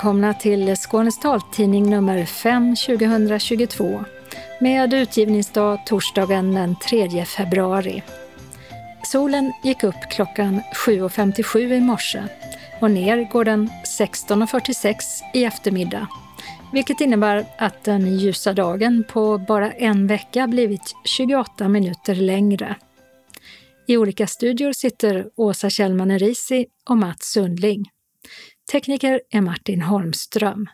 Välkomna till Skånes taltidning nummer 5 2022 med utgivningsdag torsdagen den 3 februari. Solen gick upp klockan 7.57 i morse och ner går den 16.46 i eftermiddag, vilket innebär att den ljusa dagen på bara en vecka blivit 28 minuter längre. I olika studior sitter Åsa Kjellman Erisi och Mats Sundling. Tekniker är Martin Holmström.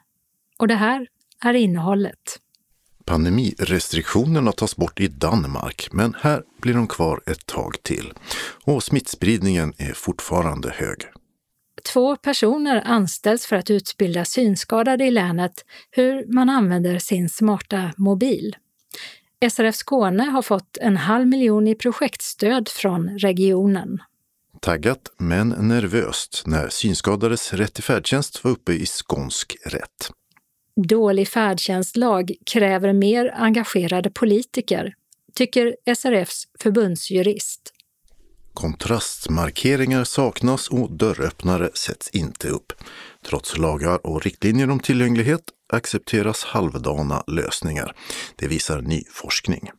Och det här är innehållet. Pandemirestriktionerna tas bort i Danmark, men här blir de kvar ett tag till. Och smittspridningen är fortfarande hög. Två personer anställs för att utbilda synskadade i länet hur man använder sin smarta mobil. SRF Skåne har fått en halv miljon i projektstöd från regionen. Taggat men nervöst när synskadades rätt till färdtjänst var uppe i skånsk rätt. Dålig färdtjänstlag kräver mer engagerade politiker, tycker SRFs förbundsjurist. Kontrastmarkeringar saknas och dörröppnare sätts inte upp. Trots lagar och riktlinjer om tillgänglighet accepteras halvdana lösningar. Det visar ny forskning.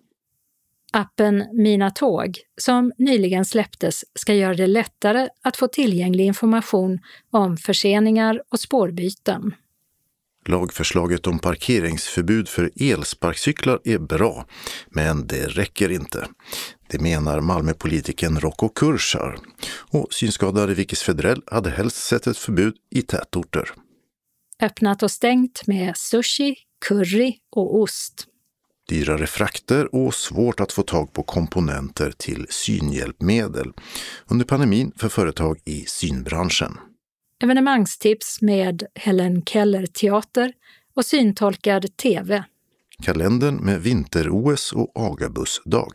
Appen Mina Tåg, som nyligen släpptes, ska göra det lättare att få tillgänglig information om förseningar och spårbyten. Lagförslaget om parkeringsförbud för elsparkcyklar är bra, men det räcker inte. Det menar Malmöpolitiken Rocco Kurschar. Och synskadade Vickis Fedrell hade helst sett ett förbud i tätorter. Öppnat och stängt med sushi, curry och ost. Dyrare frakter och svårt att få tag på komponenter till synhjälpmedel under pandemin för företag i synbranschen. Evenemangstips med Helen Keller Teater och syntolkad TV. Kalendern med vinter-OS och Agabussdag.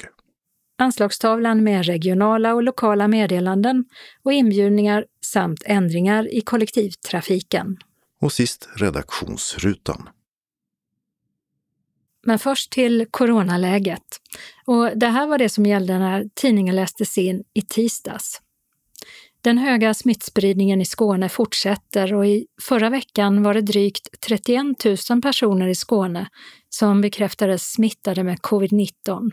Anslagstavlan med regionala och lokala meddelanden och inbjudningar samt ändringar i kollektivtrafiken. Och sist redaktionsrutan. Men först till coronaläget. Och det här var det som gällde när tidningen lästes in i tisdags. Den höga smittspridningen i Skåne fortsätter och i förra veckan var det drygt 31 000 personer i Skåne som bekräftades smittade med covid-19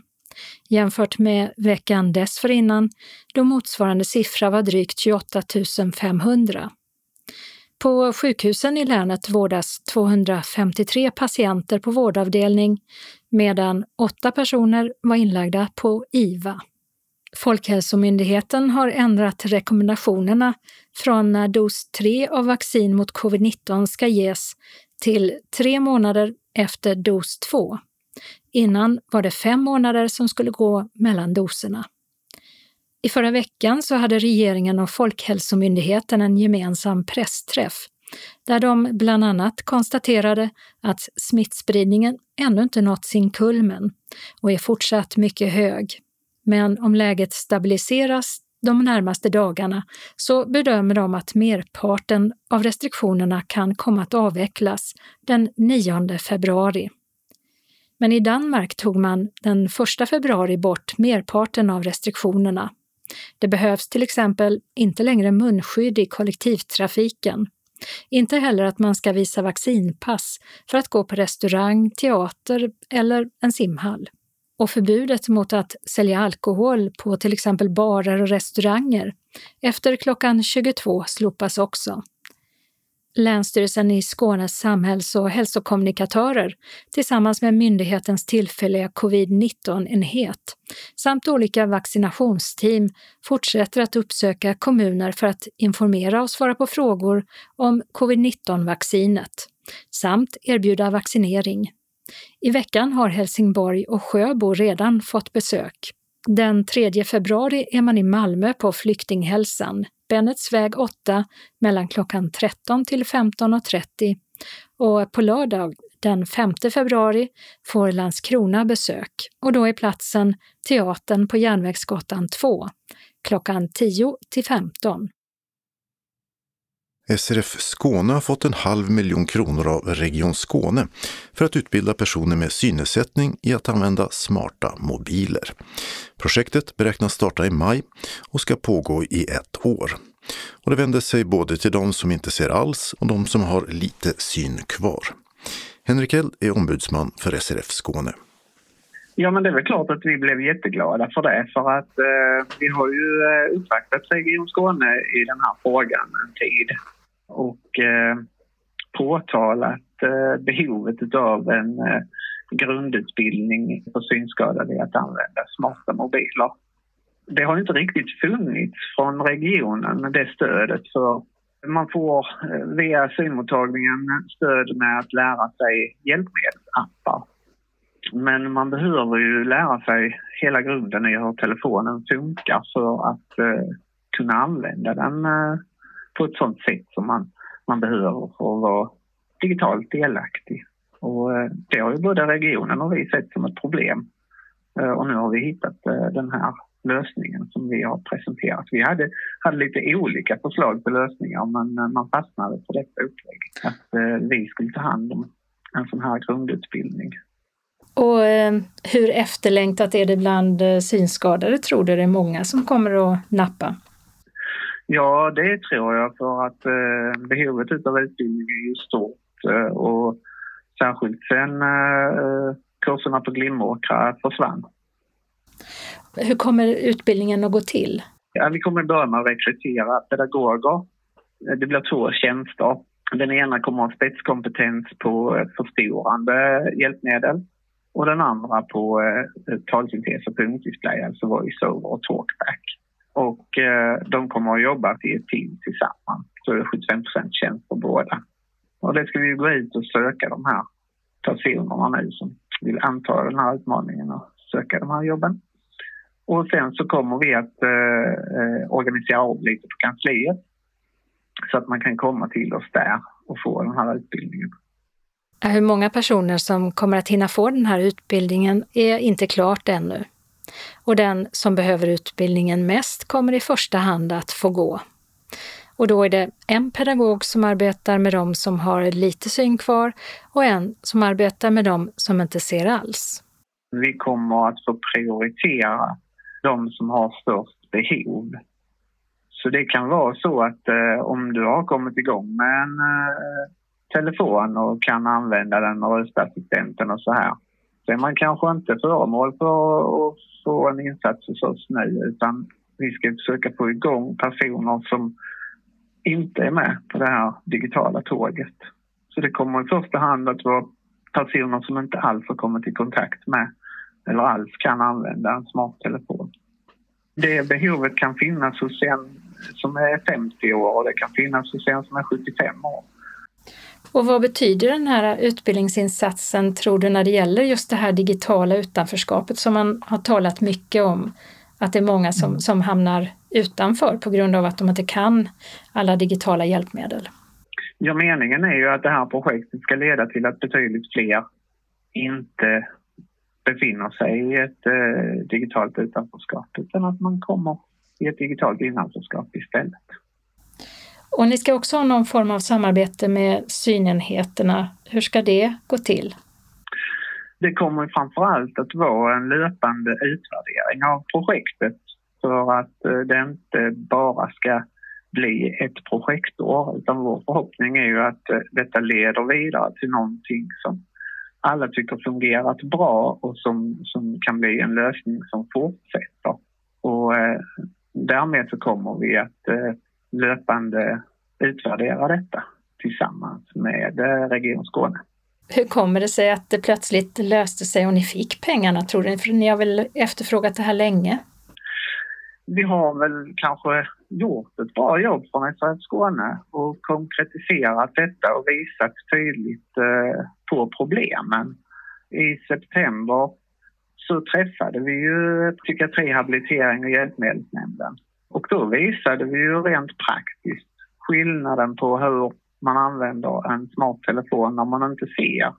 jämfört med veckan dessförinnan då motsvarande siffra var drygt 28 500. På sjukhusen i länet vårdas 253 patienter på vårdavdelning medan åtta personer var inlagda på IVA. Folkhälsomyndigheten har ändrat rekommendationerna från när dos 3 av vaccin mot covid-19 ska ges till tre månader efter dos 2. Innan var det fem månader som skulle gå mellan doserna. I förra veckan så hade regeringen och Folkhälsomyndigheten en gemensam pressträff där de bland annat konstaterade att smittspridningen ännu inte nått sin kulmen och är fortsatt mycket hög. Men om läget stabiliseras de närmaste dagarna så bedömer de att merparten av restriktionerna kan komma att avvecklas den 9 februari. Men i Danmark tog man den 1 februari bort merparten av restriktionerna. Det behövs till exempel inte längre munskydd i kollektivtrafiken. Inte heller att man ska visa vaccinpass för att gå på restaurang, teater eller en simhall. Och förbudet mot att sälja alkohol på till exempel barer och restauranger efter klockan 22 slopas också. Länsstyrelsen i Skånes samhälls och hälsokommunikatörer tillsammans med myndighetens tillfälliga covid-19-enhet samt olika vaccinationsteam fortsätter att uppsöka kommuner för att informera och svara på frågor om covid-19-vaccinet samt erbjuda vaccinering. I veckan har Helsingborg och Sjöbo redan fått besök. Den 3 februari är man i Malmö på Flyktinghälsan Bennets väg 8 mellan klockan 13 till 15.30 och på lördag den 5 februari får Landskrona besök och då är platsen Teatern på Järnvägsgatan 2 klockan 10 till 15. SRF Skåne har fått en halv miljon kronor av Region Skåne för att utbilda personer med synnedsättning i att använda smarta mobiler. Projektet beräknas starta i maj och ska pågå i ett år. Och det vänder sig både till de som inte ser alls och de som har lite syn kvar. Henrik Eld är ombudsman för SRF Skåne. Ja, men det är väl klart att vi blev jätteglada för det. För att eh, vi har ju eh, uppvaktat Region Skåne i den här frågan en tid. Och eh, påtalat eh, behovet av en eh, grundutbildning för synskadade i att använda smarta mobiler. Det har inte riktigt funnits från regionen, det stödet. för man får eh, via synmottagningen stöd med att lära sig hjälpmedelsappar. Men man behöver ju lära sig hela grunden i hur telefonen funkar för att kunna använda den på ett sånt sätt som man, man behöver för att vara digitalt delaktig. Och eh, det har ju både regionen och vi sett som ett problem. Eh, och nu har vi hittat eh, den här lösningen som vi har presenterat. Vi hade, hade lite olika förslag på lösningar men man fastnade på detta upplägg. Att vi skulle ta hand om en sån här grundutbildning. Och hur efterlängtat är det bland synskadade? Tror du det är många som kommer att nappa? Ja, det tror jag för att behovet av utbildning är ju stort och Särskilt sen eh, kurserna på Glimåkra försvann. Hur kommer utbildningen att gå till? Ja, vi kommer börja med att rekrytera pedagoger. Det blir två tjänster. Den ena kommer att ha spetskompetens på förstorande hjälpmedel och den andra på eh, talsyntes och punktdisplay, alltså voice-over och talkback. Och eh, de kommer att jobba i ett team tillsammans, så det är 75 procent tjänst på båda. Och det ska vi gå ut och söka de här personerna nu som vill anta den här utmaningen och söka de här jobben. Och sen så kommer vi att eh, eh organisera om lite på kansliet så att man kan komma till oss där och få den här utbildningen. Hur många personer som kommer att hinna få den här utbildningen är inte klart ännu. Och den som behöver utbildningen mest kommer i första hand att få gå. Och då är det en pedagog som arbetar med dem som har lite syn kvar och en som arbetar med dem som inte ser alls. Vi kommer att få prioritera de som har störst behov. Så det kan vara så att eh, om du har kommit igång med en eh, telefon och kan använda den med röstassistenten och så här så är man kanske inte föremål för att få en insats hos oss nu utan vi ska försöka få igång personer som inte är med på det här digitala tåget. Så det kommer i första hand att vara personer som inte alls har kommit i kontakt med eller alls kan använda en smarttelefon. Det behovet kan finnas hos en som är 50 år och det kan finnas hos en som är 75 år. Och vad betyder den här utbildningsinsatsen, tror du, när det gäller just det här digitala utanförskapet som man har talat mycket om? Att det är många som, mm. som hamnar utanför på grund av att de inte kan alla digitala hjälpmedel. Ja, meningen är ju att det här projektet ska leda till att betydligt fler inte befinner sig i ett eh, digitalt utanförskap utan att man kommer i ett digitalt innanförskap istället. Och ni ska också ha någon form av samarbete med synenheterna. Hur ska det gå till? Det kommer framför allt att vara en löpande utvärdering av projektet för att eh, det inte bara ska bli ett projektår utan vår förhoppning är ju att eh, detta leder vidare till någonting som alla tycker fungerat bra och som, som kan bli en lösning som fortsätter. Och eh, därmed så kommer vi att eh, löpande utvärdera detta tillsammans med eh, Region Skåne. Hur kommer det sig att det plötsligt löste sig och ni fick pengarna tror ni? För ni har väl efterfrågat det här länge? Vi har väl kanske gjort ett bra jobb från SRF Skåne och konkretiserat detta och visat tydligt eh, på problemen. I september så träffade vi ju psykiatri, habilitering och hjälpmedelsnämnden och då visade vi ju rent praktiskt skillnaden på hur man använder en smart telefon när man inte ser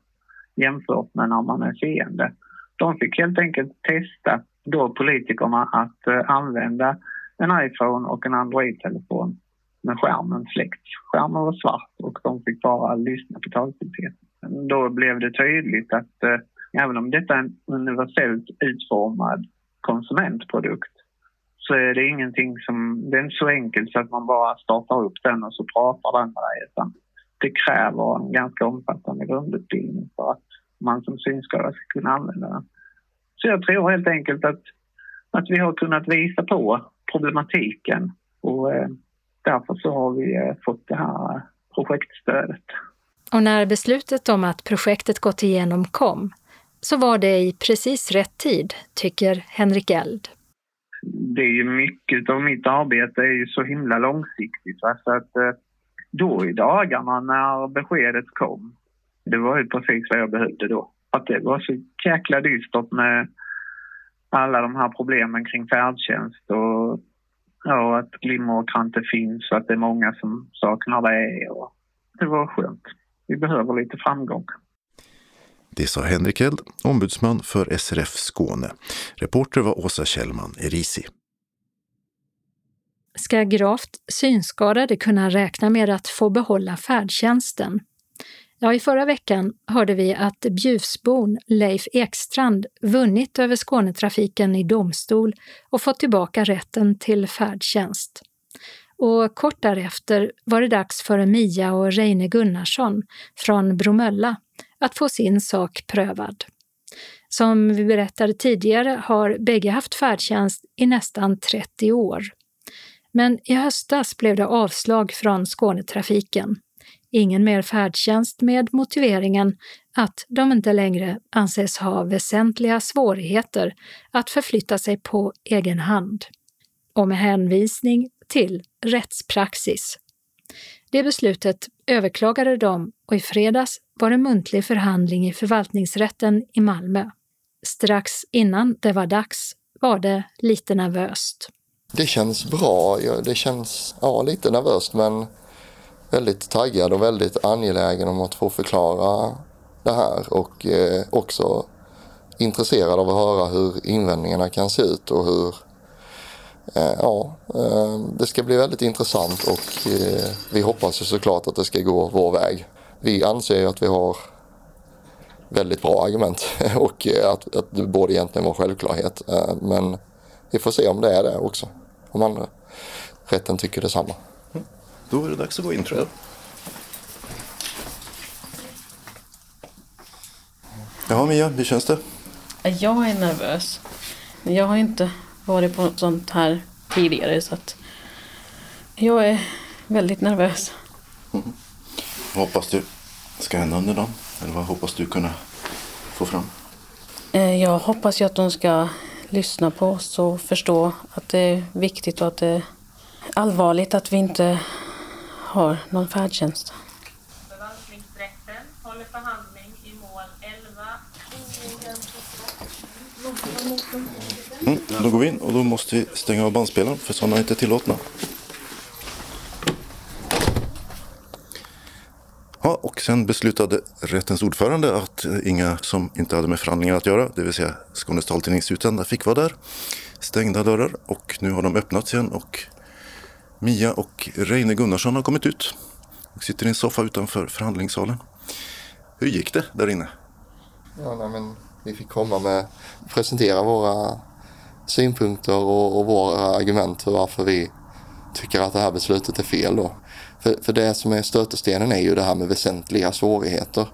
jämfört med när man är seende. De fick helt enkelt testa då politikerna att eh, använda en iPhone och en Android-telefon med skärmen släckt. Skärmen var svart och de fick bara lyssna på talsyntheten. Då blev det tydligt att eh, även om detta är en universellt utformad konsumentprodukt så är det ingenting som, det är inte så enkelt så att man bara startar upp den och så pratar den med dig utan det kräver en ganska omfattande grundutbildning för att man som synskadad ska kunna använda den. Så jag tror helt enkelt att, att vi har kunnat visa på problematiken och eh, därför så har vi eh, fått det här projektstödet. Och när beslutet om att projektet gått igenom kom, så var det i precis rätt tid, tycker Henrik Eld. Det är ju mycket av mitt arbete är ju så himla långsiktigt. Va? Så att eh, då i dagarna när beskedet kom, det var ju precis vad jag behövde då. Att det var så jäkla dystert med alla de här problemen kring färdtjänst och ja, att glimmer inte finns och att det är många som saknar det. Och det var skönt. Vi behöver lite framgång. Det sa Henrik Eld, ombudsman för SRF Skåne. Reporter var Åsa Kjellman Erisi. Ska gravt synskadade kunna räkna med att få behålla färdtjänsten? Ja, i förra veckan hörde vi att Bjuvsbon Leif Ekstrand vunnit över Skånetrafiken i domstol och fått tillbaka rätten till färdtjänst. Och kort därefter var det dags för Mia och Reine Gunnarsson från Bromölla att få sin sak prövad. Som vi berättade tidigare har bägge haft färdtjänst i nästan 30 år. Men i höstas blev det avslag från Skånetrafiken. Ingen mer färdtjänst med motiveringen att de inte längre anses ha väsentliga svårigheter att förflytta sig på egen hand. Och med hänvisning till rättspraxis. Det beslutet överklagade de och i fredags var det muntlig förhandling i förvaltningsrätten i Malmö. Strax innan det var dags var det lite nervöst. Det känns bra. Det känns ja, lite nervöst men väldigt taggad och väldigt angelägen om att få förklara det här och eh, också intresserad av att höra hur invändningarna kan se ut och hur eh, Ja, eh, det ska bli väldigt intressant och eh, vi hoppas ju såklart att det ska gå vår väg. Vi anser ju att vi har väldigt bra argument och eh, att, att det borde egentligen vara självklarhet. Eh, men vi får se om det är det också. Om andra rätten tycker detsamma. Då är det dags att gå in tror jag. Ja, Mia, hur känns det? Jag är nervös. Jag har inte varit på sånt här tidigare så att jag är väldigt nervös. Mm. Hoppas du ska hända under dagen? Eller vad hoppas du kunna få fram? Eh, jag hoppas ju att de ska lyssna på oss och förstå att det är viktigt och att det är allvarligt att vi inte har någon färdtjänst. Förvaltningsrätten håller förhandling i mål 11 mm, Då går vi in och då måste vi stänga av bandspelaren för sådana är inte tillåtna. Ja, och sen beslutade rättens ordförande att inga som inte hade med förhandlingar att göra, det vill säga Skånes taltidningsutsända, fick vara där. Stängda dörrar och nu har de öppnats igen och Mia och Reine Gunnarsson har kommit ut och sitter i en soffa utanför förhandlingssalen. Hur gick det där inne? Ja, nej, men vi fick komma med, presentera våra synpunkter och, och våra argument för varför vi tycker att det här beslutet är fel då. För, för det som är stötestenen är ju det här med väsentliga svårigheter.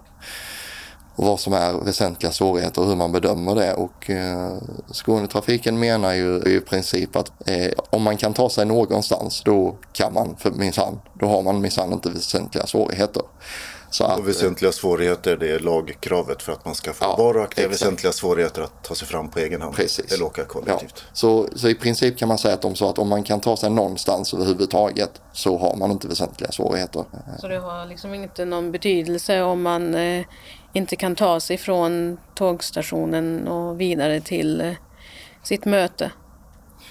Och vad som är väsentliga svårigheter och hur man bedömer det. Och eh, Skånetrafiken menar ju i princip att eh, om man kan ta sig någonstans då kan man för minsann. Då har man minsann inte väsentliga svårigheter. Så att, och väsentliga svårigheter det är lagkravet för att man ska få ja, varaktiga väsentliga svårigheter att ta sig fram på egen hand. Precis. Eller åka kollektivt. Ja. Så, så i princip kan man säga att de sa att om man kan ta sig någonstans överhuvudtaget så har man inte väsentliga svårigheter. Så det har liksom inte någon betydelse om man eh, inte kan ta sig från tågstationen och vidare till eh, sitt möte?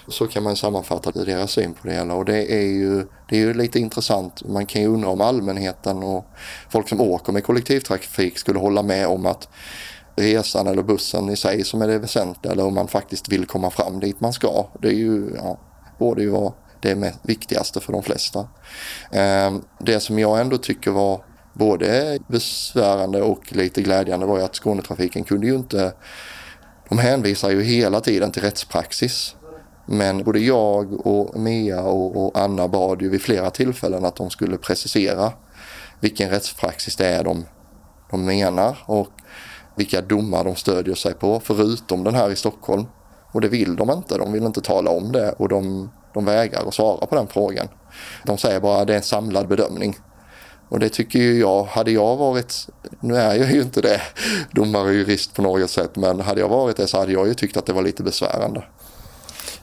Så kan man sammanfatta deras syn på det hela och det är ju, det är ju lite intressant. Man kan ju undra om allmänheten och folk som åker med kollektivtrafik skulle hålla med om att resan eller bussen i sig som är det väsentliga eller om man faktiskt vill komma fram dit man ska. Det är ju, ja, borde ju vara det viktigaste för de flesta. Ehm, det som jag ändå tycker var både besvärande och lite glädjande var ju att Skånetrafiken kunde ju inte de hänvisar ju hela tiden till rättspraxis men både jag och Mia och, och Anna bad ju vid flera tillfällen att de skulle precisera vilken rättspraxis det är de, de menar och vilka domar de stödjer sig på, förutom den här i Stockholm. Och det vill de inte, de vill inte tala om det och de, de vägrar att svara på den frågan. De säger bara att det är en samlad bedömning. Och det tycker ju jag, hade jag varit, nu är jag ju inte det, domare och jurist på något sätt, men hade jag varit det så hade jag ju tyckt att det var lite besvärande.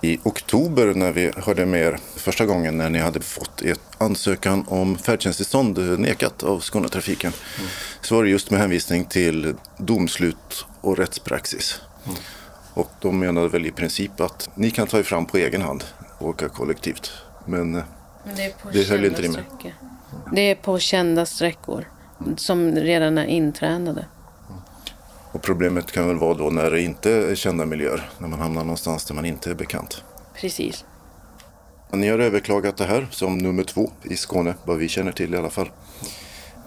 I oktober när vi hörde med er första gången när ni hade fått er ansökan om färdtjänsttillstånd nekat av Skånetrafiken mm. så var det just med hänvisning till domslut och rättspraxis. Mm. Och de menade väl i princip att ni kan ta er fram på egen hand och åka kollektivt. Men, Men det, är på det höll inte ni med. Det är på kända sträckor som redan är intränade. Och problemet kan väl vara då när det inte är kända miljöer, när man hamnar någonstans där man inte är bekant. Precis. Ni har överklagat det här som nummer två i Skåne, vad vi känner till i alla fall.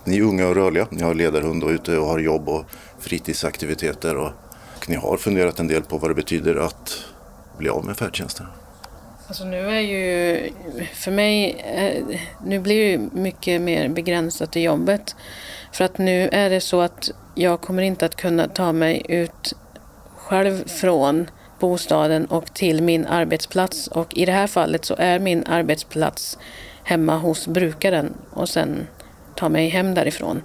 Ni är unga och rörliga, ni har ledarhund och ute och har jobb och fritidsaktiviteter och ni har funderat en del på vad det betyder att bli av med färdtjänsten. Alltså nu är ju, för mig, eh, nu blir det ju mycket mer begränsat i jobbet. För att nu är det så att jag kommer inte att kunna ta mig ut själv från bostaden och till min arbetsplats. Och i det här fallet så är min arbetsplats hemma hos brukaren och sen ta mig hem därifrån.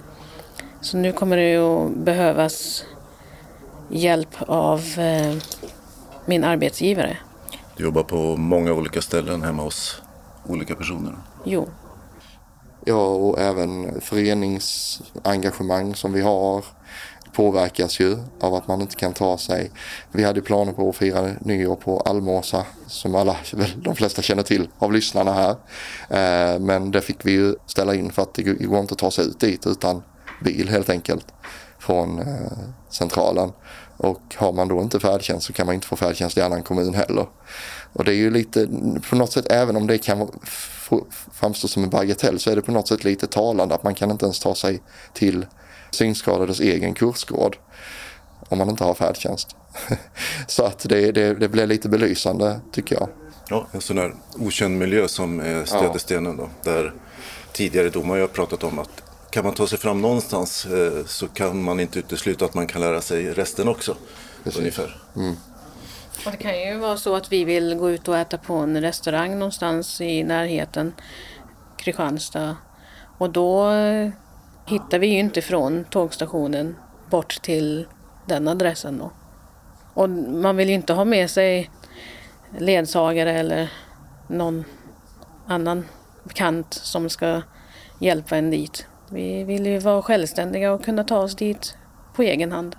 Så nu kommer det att behövas hjälp av eh, min arbetsgivare. Du jobbar på många olika ställen hemma hos olika personer? Jo. Ja, och även föreningsengagemang som vi har påverkas ju av att man inte kan ta sig. Vi hade planer på att fira nyår på Almåsa som alla, de flesta känner till av lyssnarna här. Eh, men det fick vi ju ställa in för att det går inte att ta sig ut dit utan bil helt enkelt från eh, centralen. Och har man då inte färdtjänst så kan man inte få färdtjänst i annan kommun heller. Och det är ju lite, på något sätt, även om det kan framstå som en bagatell så är det på något sätt lite talande att man kan inte ens ta sig till synskadades egen kursgård om man inte har färdtjänst. så att det, det, det blir lite belysande tycker jag. Ja, en sån där okänd miljö som är stötestenen då. Där tidigare domare har pratat om att kan man ta sig fram någonstans eh, så kan man inte utesluta att man kan lära sig resten också. Precis. Ungefär. Mm. Och det kan ju vara så att vi vill gå ut och äta på en restaurang någonstans i närheten, Kristianstad. Och då eh, hittar vi ju inte från tågstationen bort till den adressen då. Och man vill ju inte ha med sig ledsagare eller någon annan bekant som ska hjälpa en dit. Vi vill ju vara självständiga och kunna ta oss dit på egen hand.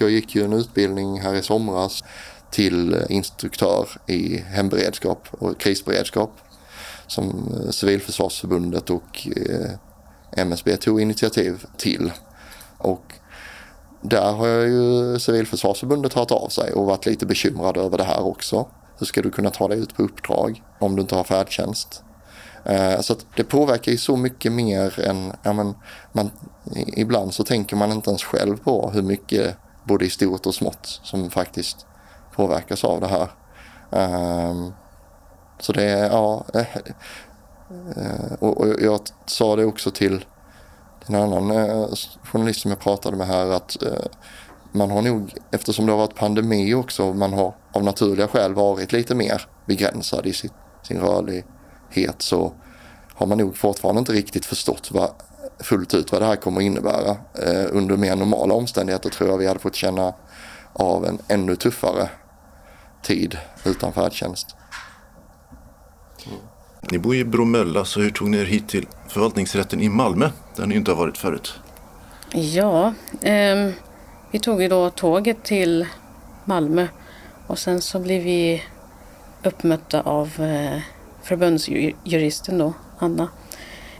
Jag gick ju en utbildning här i somras till instruktör i hemberedskap och krisberedskap som eh, Civilförsvarsförbundet och eh, MSB tog initiativ till. Och där har jag ju Civilförsvarsförbundet hört av sig och varit lite bekymrad över det här också. Hur ska du kunna ta dig ut på uppdrag om du inte har färdtjänst? Eh, så det påverkar ju så mycket mer än, ja men, man, ibland så tänker man inte ens själv på hur mycket både i stort och smått som faktiskt påverkas av det här. Um, så det är, ja, uh, och, och, jag sa det också till en annan uh, journalist som jag pratade med här att uh, man har nog, eftersom det har varit pandemi också, man har av naturliga skäl varit lite mer begränsad i sin, sin rörlighet så har man nog fortfarande inte riktigt förstått vad, fullt ut vad det här kommer att innebära. Eh, under mer normala omständigheter tror jag vi hade fått känna av en ännu tuffare tid utan färdtjänst. Mm. Ni bor i Bromölla, så hur tog ni er hit till förvaltningsrätten i Malmö där ni inte har varit förut? Ja, eh, vi tog ju då tåget till Malmö och sen så blev vi uppmötta av eh, förbundsjuristen då, Anna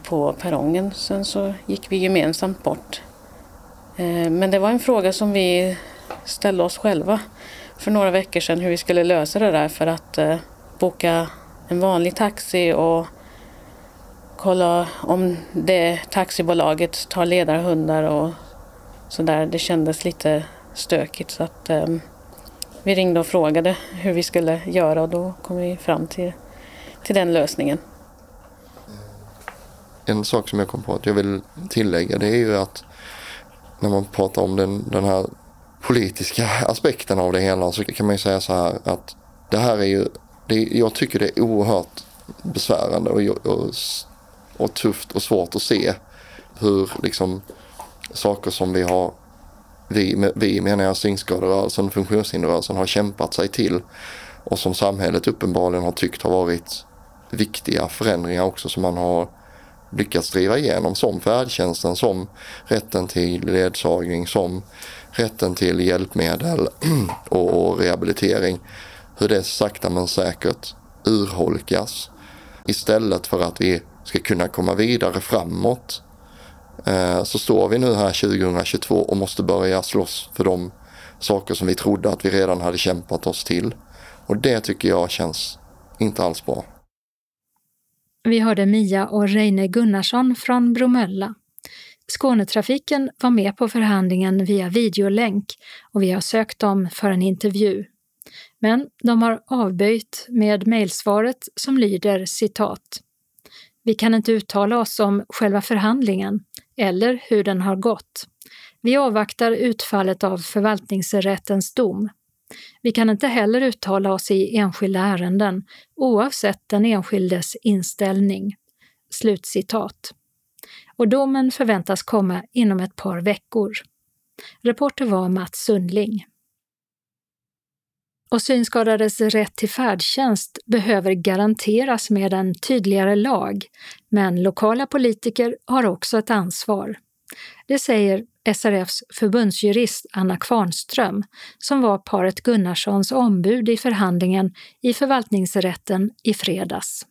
på perrongen. Sen så gick vi gemensamt bort. Eh, men det var en fråga som vi ställde oss själva för några veckor sedan hur vi skulle lösa det där för att eh, boka en vanlig taxi och kolla om det taxibolaget tar ledarhundar och sådär. Det kändes lite stökigt så att eh, vi ringde och frågade hur vi skulle göra och då kom vi fram till, till den lösningen. En sak som jag kom på att jag vill tillägga det är ju att när man pratar om den, den här politiska aspekten av det hela så kan man ju säga så här att det här är ju, det, jag tycker det är oerhört besvärande och, och, och tufft och svårt att se hur liksom saker som vi har vi, vi menar jag synskaderörelsen, funktionshinderrörelsen har kämpat sig till och som samhället uppenbarligen har tyckt har varit viktiga förändringar också som man har lyckats driva igenom som färdtjänsten, som rätten till ledsagning, som rätten till hjälpmedel och, rehabilitering. Hur det sakta men säkert urholkas istället för att vi ska kunna komma vidare framåt eh, så står vi nu här 2022 och måste börja slåss för de saker som vi trodde att vi redan hade kämpat oss till. Och det tycker jag känns inte alls bra. Vi hörde Mia och Reine Gunnarsson från Bromölla. Skånetrafiken var med på förhandlingen via videolänk och vi har sökt dem för en intervju. Men de har avböjt med mejlsvaret som lyder citat. Vi kan inte uttala oss om själva förhandlingen eller hur den har gått. Vi avvaktar utfallet av förvaltningsrättens dom. Vi kan inte heller uttala oss i enskilda ärenden, oavsett den enskildes inställning.” Slutcitat. Och domen förväntas komma inom ett par veckor. Reporter var Mats Sundling. Och synskadades rätt till färdtjänst behöver garanteras med en tydligare lag, men lokala politiker har också ett ansvar. Det säger SRFs förbundsjurist Anna Kvarnström, som var paret Gunnarssons ombud i förhandlingen i förvaltningsrätten i fredags.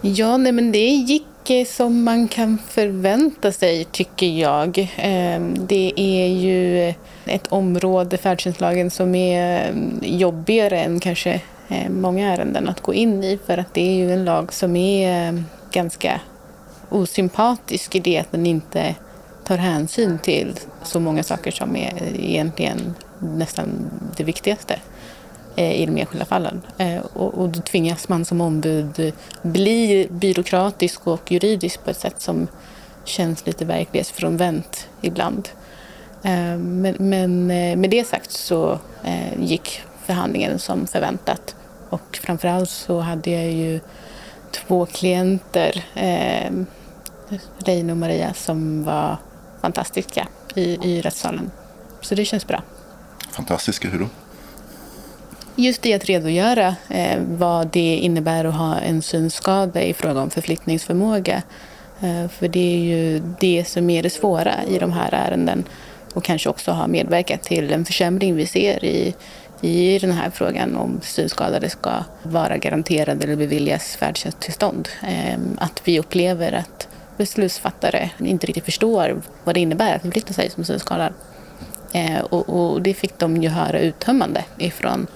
Ja, nej, men det gick eh, som man kan förvänta sig, tycker jag. Ehm, det är ju eh, ett område, färdtjänstlagen, som är mm, jobbigare än kanske eh, många ärenden att gå in i för att det är ju en lag som är mm, ganska osympatisk i det att den inte tar hänsyn till så många saker som är egentligen nästan det viktigaste eh, i de enskilda fallen. Eh, och, då tvingas man som ombud bli byråkratisk och juridisk på ett sätt som känns lite verklighetsfrånvänt ibland. Eh, men, men med det sagt så gick förhandlingen som förväntat och framförallt så hade jag ju två klienter, Reine och Maria, som var fantastiska i, i rättssalen. Så det känns bra. Fantastiska, hur då? Just det att redogöra eh, vad det innebär att ha en synskada i fråga om förflyttningsförmåga. Eh, för det är ju det som är det svåra i de här ärenden och kanske också har medverkat till en försämring vi ser i, i den här frågan om synskadade ska vara garanterade eller beviljas färdtjänsttillstånd. Ehm, att vi upplever att beslutsfattare inte riktigt förstår vad det innebär att förflytta sig som synskadad. Ehm, och, det fick de ju höra uttömmande ifrån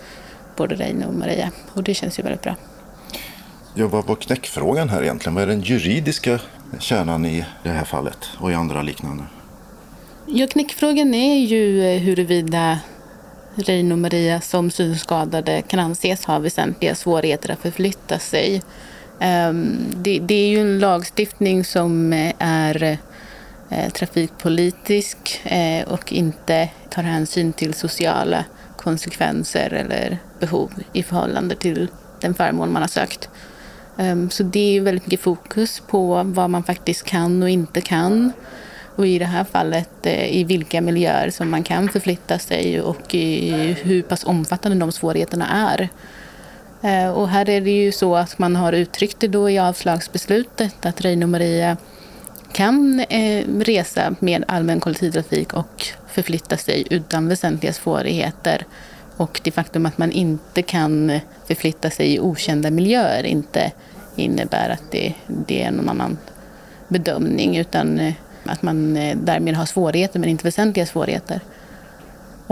både Reine och Maria och det känns ju väldigt bra. Ja, vad var knäckfrågan här egentligen? Vad är den juridiska kärnan i det här fallet och i andra liknande? Ja, knäckfrågan är ju huruvida Reine och Maria som synskadade kan anses ha väsentliga svårigheter att förflytta sig. Ehm, det, är ju en lagstiftning som eh, är eh, trafikpolitisk eh, och inte tar hänsyn till sociala konsekvenser eller behov i förhållande till den förmån man har sökt. Ehm, så det är väldigt mycket fokus på vad man faktiskt kan och inte kan och i det här fallet i vilka miljöer som man kan förflytta sig och hur pass omfattande de svårigheterna är. Eh, och här är det ju så att man har uttryckt det då i avslagsbeslutet att Reine och Maria kan eh, resa med allmän kollektivtrafik och förflytta sig utan väsentliga svårigheter. Och det faktum att man inte kan förflytta sig i okända miljöer inte innebär att det, det är någon annan bedömning utan eh, att man därmed har svårigheter men inte väsentliga svårigheter.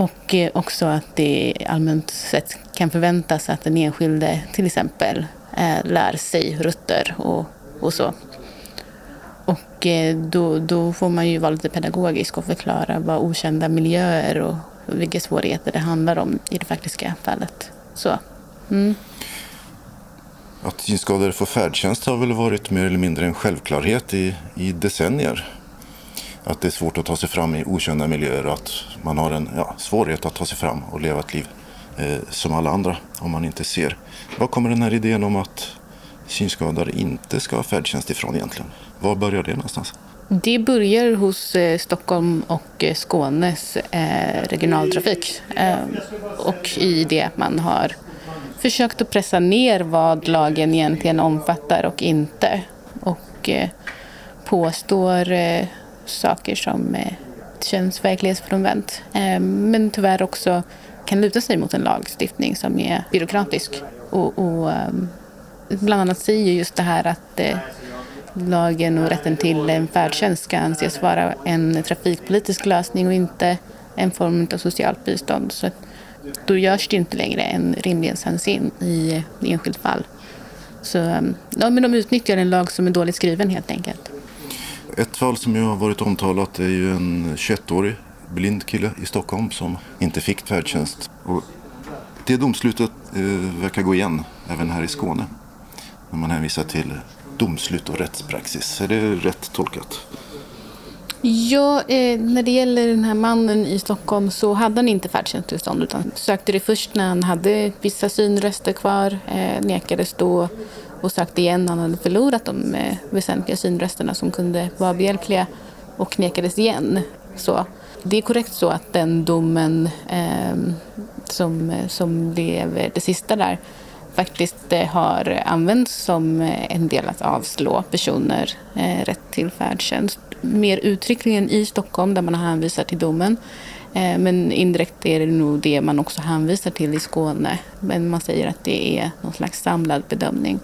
Och eh, också att det allmänt sett kan förväntas att den enskilde till exempel eh, lär sig rutter och, och så. Och eh, då, då får man ju vara lite pedagogisk och förklara vad okända miljöer och vilka svårigheter det handlar om i det faktiska fallet. Så. Mm. Att synskadade får färdtjänst har väl varit mer eller mindre en självklarhet i, i decennier. Att det är svårt att ta sig fram i okända miljöer och att man har en ja, svårighet att ta sig fram och leva ett liv eh, som alla andra om man inte ser. Var kommer den här idén om att synskadade inte ska ha färdtjänst ifrån egentligen? Var börjar det någonstans? Det börjar hos eh, Stockholm och eh, Skånes eh, regionaltrafik. Eh, och i det att man har försökt att pressa ner vad lagen egentligen omfattar och inte. Och eh, påstår eh, saker som eh, känns verklighetsfrånvänt. Ehm, men tyvärr också kan luta sig mot en lagstiftning som är byråkratisk. Och, och ehm, bland annat säger just det här att eh, lagen och rätten till en färdtjänst ska anses vara en trafikpolitisk lösning och inte en form av socialt bistånd. Så då görs det inte längre en rimlighetshänsyn i enskilt fall. Så ehm, ja, men de utnyttjar en lag som är dåligt skriven helt enkelt. Ett fall som ju har varit omtalat är ju en 21-årig blind kille i Stockholm som inte fick färdtjänst. Och det domslutet eh, verkar gå igen även här i Skåne. När man hänvisar till domslut och rättspraxis. Är det rätt tolkat? Ja, eh, när det gäller den här mannen i Stockholm så hade han inte färdtjänsttillstånd utan sökte det först när han hade vissa synrester kvar, eh, nekades då och sökte igen när han hade förlorat de eh, väsentliga synresterna som kunde vara behjälpliga och nekades igen. Så det är korrekt så att den domen eh, som, som blev det sista där faktiskt eh, har använts som eh, en del att avslå personer eh, rätt till färdtjänst. Mer uttryckligen i Stockholm där man hänvisar till domen. Men indirekt är det nog det man också hänvisar till i Skåne. Men man säger att det är någon slags samlad bedömning.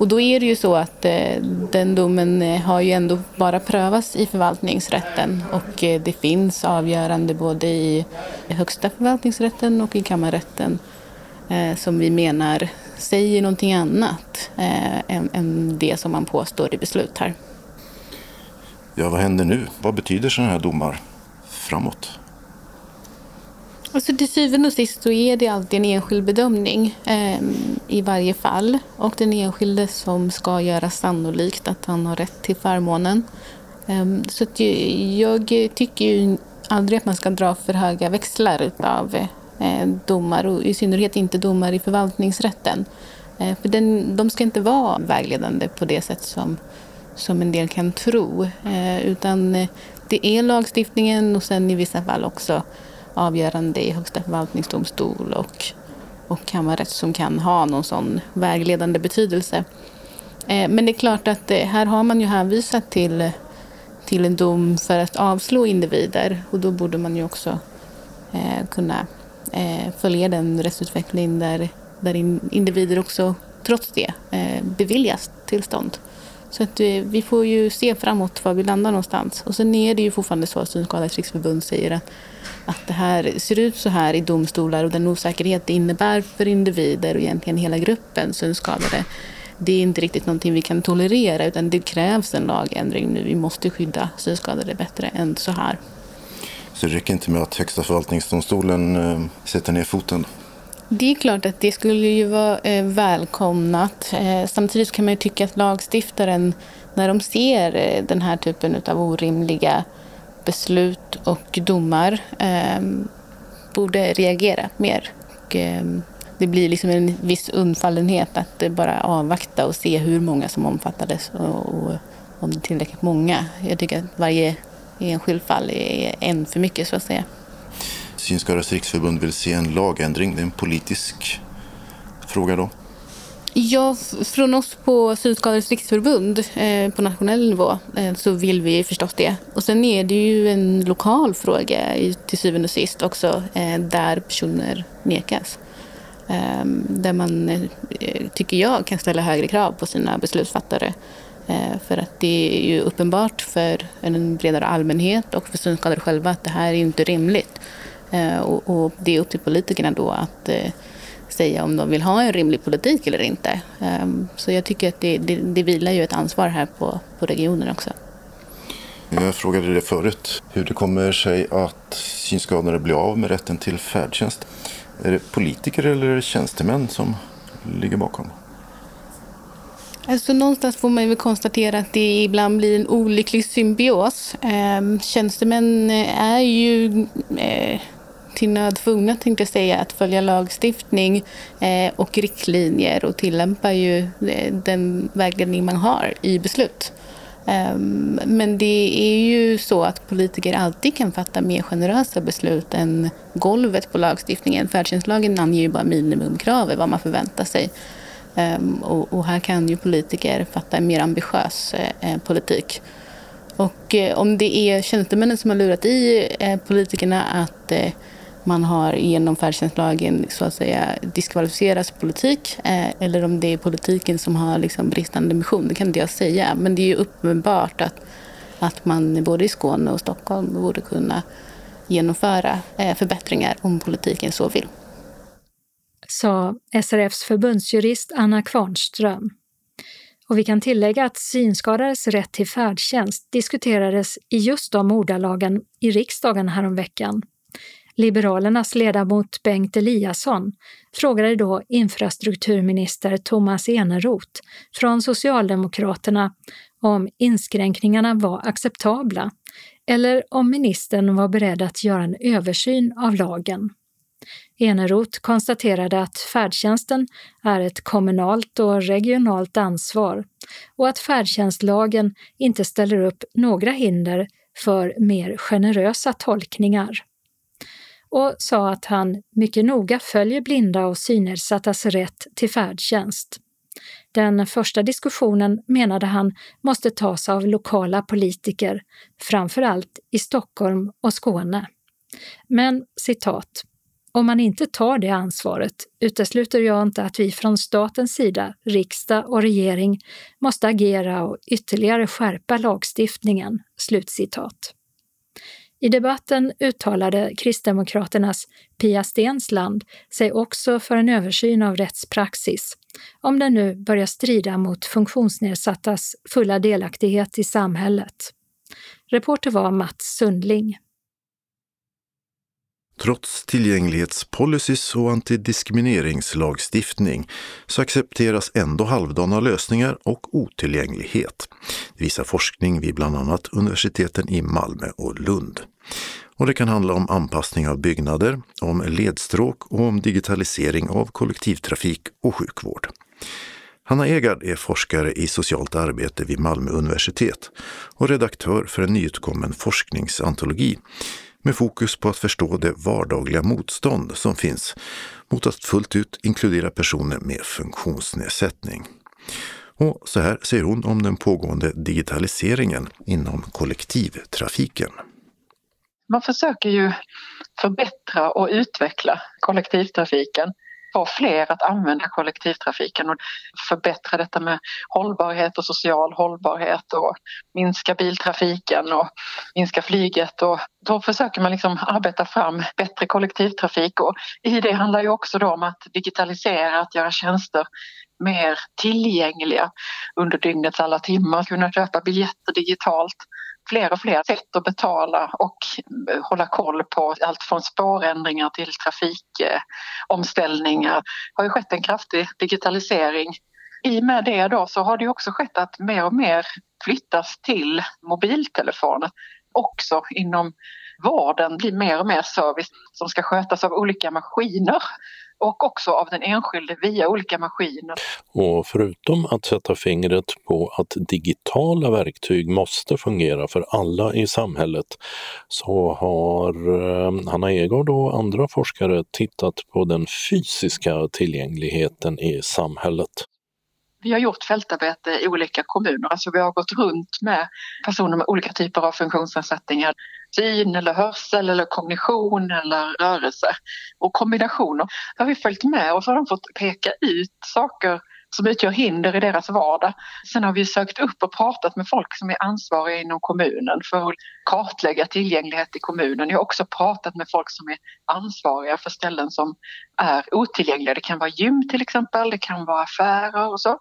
Och då är det ju så att eh, den domen eh, har ju ändå bara prövats i förvaltningsrätten och eh, det finns avgörande både i högsta förvaltningsrätten och i kammarrätten eh, som vi menar säger någonting annat eh, än, än, det som man påstår i beslut här. Ja, vad händer nu? Vad betyder sådana här domar framåt? Alltså till syvende och sist så är det alltid en enskild bedömning eh, i varje fall och den enskilde som ska göra sannolikt att han har rätt till förmånen. Eh, så jag tycker ju aldrig att man ska dra för höga växlar av Eh, domar och i synnerhet inte domar i förvaltningsrätten. Eh, för den, de ska inte vara vägledande på det sätt som, som en del kan tro. Eh, utan eh, det är lagstiftningen och sen i vissa fall också avgörande i Högsta förvaltningsdomstol och, och kammarrätt som kan ha någon sån vägledande betydelse. Eh, men det är klart att eh, här har man ju hänvisat till, till en dom för att avslå individer och då borde man ju också eh, kunna följa den rättsutveckling där, där individer också trots det beviljas tillstånd. Så att vi får ju se framåt var vi landar någonstans. Och sen är det ju fortfarande så att Synskadades riksförbund säger att, att det här ser ut så här i domstolar och den osäkerhet det innebär för individer och egentligen hela gruppen synskadade det är inte riktigt någonting vi kan tolerera utan det krävs en lagändring nu. Vi måste skydda synskadade bättre än så här. Så det räcker inte med att Högsta förvaltningsdomstolen eh, sätter ner foten? Det är klart att det skulle ju vara eh, välkomnat. Eh, samtidigt kan man ju tycka att lagstiftaren, när de ser eh, den här typen av orimliga beslut och domar, eh, borde reagera mer. Och, eh, det blir liksom en viss undfallenhet att eh, bara avvakta och se hur många som omfattades och, och om det är tillräckligt många. Jag tycker att varje enskilt fall är en för mycket så att säga. Synskadades riksförbund vill se en lagändring. Det är en politisk fråga då? Ja, från oss på Synskadades riksförbund eh, på nationell nivå eh, så vill vi förstås det. Och sen är det ju en lokal fråga i, till syvende och sist också eh, där personer nekas. Eh, där man, eh, tycker jag, kan ställa högre krav på sina beslutsfattare Eh, för att det är ju uppenbart för en bredare allmänhet och för synskadade själva att det här är inte rimligt. Eh, och det är upp till politikerna då att eh, säga om de vill ha en rimlig politik eller inte. Så jag tycker att det, det, det vilar ju ett ansvar här på, på regionen också. Jag frågade det förut, hur det kommer sig att synskadade blir av med rätten till färdtjänst. Är det politiker eller tjänstemän som ligger bakom? Alltså någonstans får man väl konstatera att det ibland blir en olycklig symbios. Eh, tjänstemän är ju eh, till nöd tvungna, tänkte jag säga, att följa lagstiftning eh, och riktlinjer och tillämpa ju eh, den vägledning man har i beslut. Ehm, men det är ju så att politiker alltid kan fatta mer generösa beslut än golvet på lagstiftningen. Färdtjänstlagen anger ju bara minimumkrav, vad man förväntar sig. Ehm, och här kan ju politiker fatta en mer ambitiös eh, eh politik. Och eh, om det är tjänstemännen som har lurat i politikerna att man har genom färdtjänstlagen så att säga diskvalificerats politik eh, eller om det är politiken som har liksom bristande mission, det kan inte jag säga. Men det är ju uppenbart att, att man både i Skåne och Stockholm borde kunna genomföra eh, förbättringar om politiken så vill. Sa SRFs förbundsjurist Anna Kvarnström. Och vi kan tillägga att synskadades rätt till färdtjänst diskuterades i just de ordalagen i riksdagen häromveckan. Liberalernas ledamot Bengt Eliasson frågade då infrastrukturminister Thomas Eneroth från Socialdemokraterna om inskränkningarna var acceptabla eller om ministern var beredd att göra en översyn av lagen. Eneroth konstaterade att färdtjänsten är ett kommunalt och regionalt ansvar och att färdtjänstlagen inte ställer upp några hinder för mer generösa tolkningar och sa att han mycket noga följer blinda och synnedsattes rätt till färdtjänst. Den första diskussionen, menade han, måste tas av lokala politiker, framför allt i Stockholm och Skåne. Men, citat, om man inte tar det ansvaret utesluter jag inte att vi från statens sida, riksdag och regering, måste agera och ytterligare skärpa lagstiftningen.” Slutcitat. I debatten uttalade Kristdemokraternas Pia Stensland sig också för en översyn av rättspraxis, om den nu börjar strida mot funktionsnedsattas fulla delaktighet i samhället. Reporter var Mats Sundling. Trots tillgänglighetspolicys och antidiskrimineringslagstiftning så accepteras ändå halvdana lösningar och otillgänglighet. Det visar forskning vid bland annat universiteten i Malmö och Lund. Och det kan handla om anpassning av byggnader, om ledstråk och om digitalisering av kollektivtrafik och sjukvård. Hanna Egard är forskare i socialt arbete vid Malmö universitet och redaktör för en nyutkommen forskningsantologi med fokus på att förstå det vardagliga motstånd som finns mot att fullt ut inkludera personer med funktionsnedsättning. Och så här säger hon om den pågående digitaliseringen inom kollektivtrafiken. Man försöker ju förbättra och utveckla kollektivtrafiken få fler att använda kollektivtrafiken och förbättra detta med hållbarhet och social hållbarhet och minska biltrafiken och minska flyget. Och då försöker man liksom arbeta fram bättre kollektivtrafik. Och i det handlar ju också då om att digitalisera, att göra tjänster mer tillgängliga under dygnets alla timmar, kunna köpa biljetter digitalt fler och fler sätt att betala och hålla koll på allt från spårändringar till trafikomställningar. Det har ju skett en kraftig digitalisering. I och med det då så har det också skett att mer och mer flyttas till mobiltelefoner. Också inom vården blir mer och mer service som ska skötas av olika maskiner och också av den enskilde via olika maskiner. Och förutom att sätta fingret på att digitala verktyg måste fungera för alla i samhället så har eh, Hanna Egard och andra forskare tittat på den fysiska tillgängligheten i samhället. Vi har gjort fältarbete i olika kommuner, alltså vi har gått runt med personer med olika typer av funktionsnedsättningar syn eller hörsel eller kognition eller rörelse och kombinationer. Har vi följt med och så har de fått peka ut saker som utgör hinder i deras vardag. Sen har vi sökt upp och pratat med folk som är ansvariga inom kommunen för att kartlägga tillgänglighet i kommunen. Jag har också pratat med folk som är ansvariga för ställen som är otillgängliga. Det kan vara gym till exempel, det kan vara affärer och så.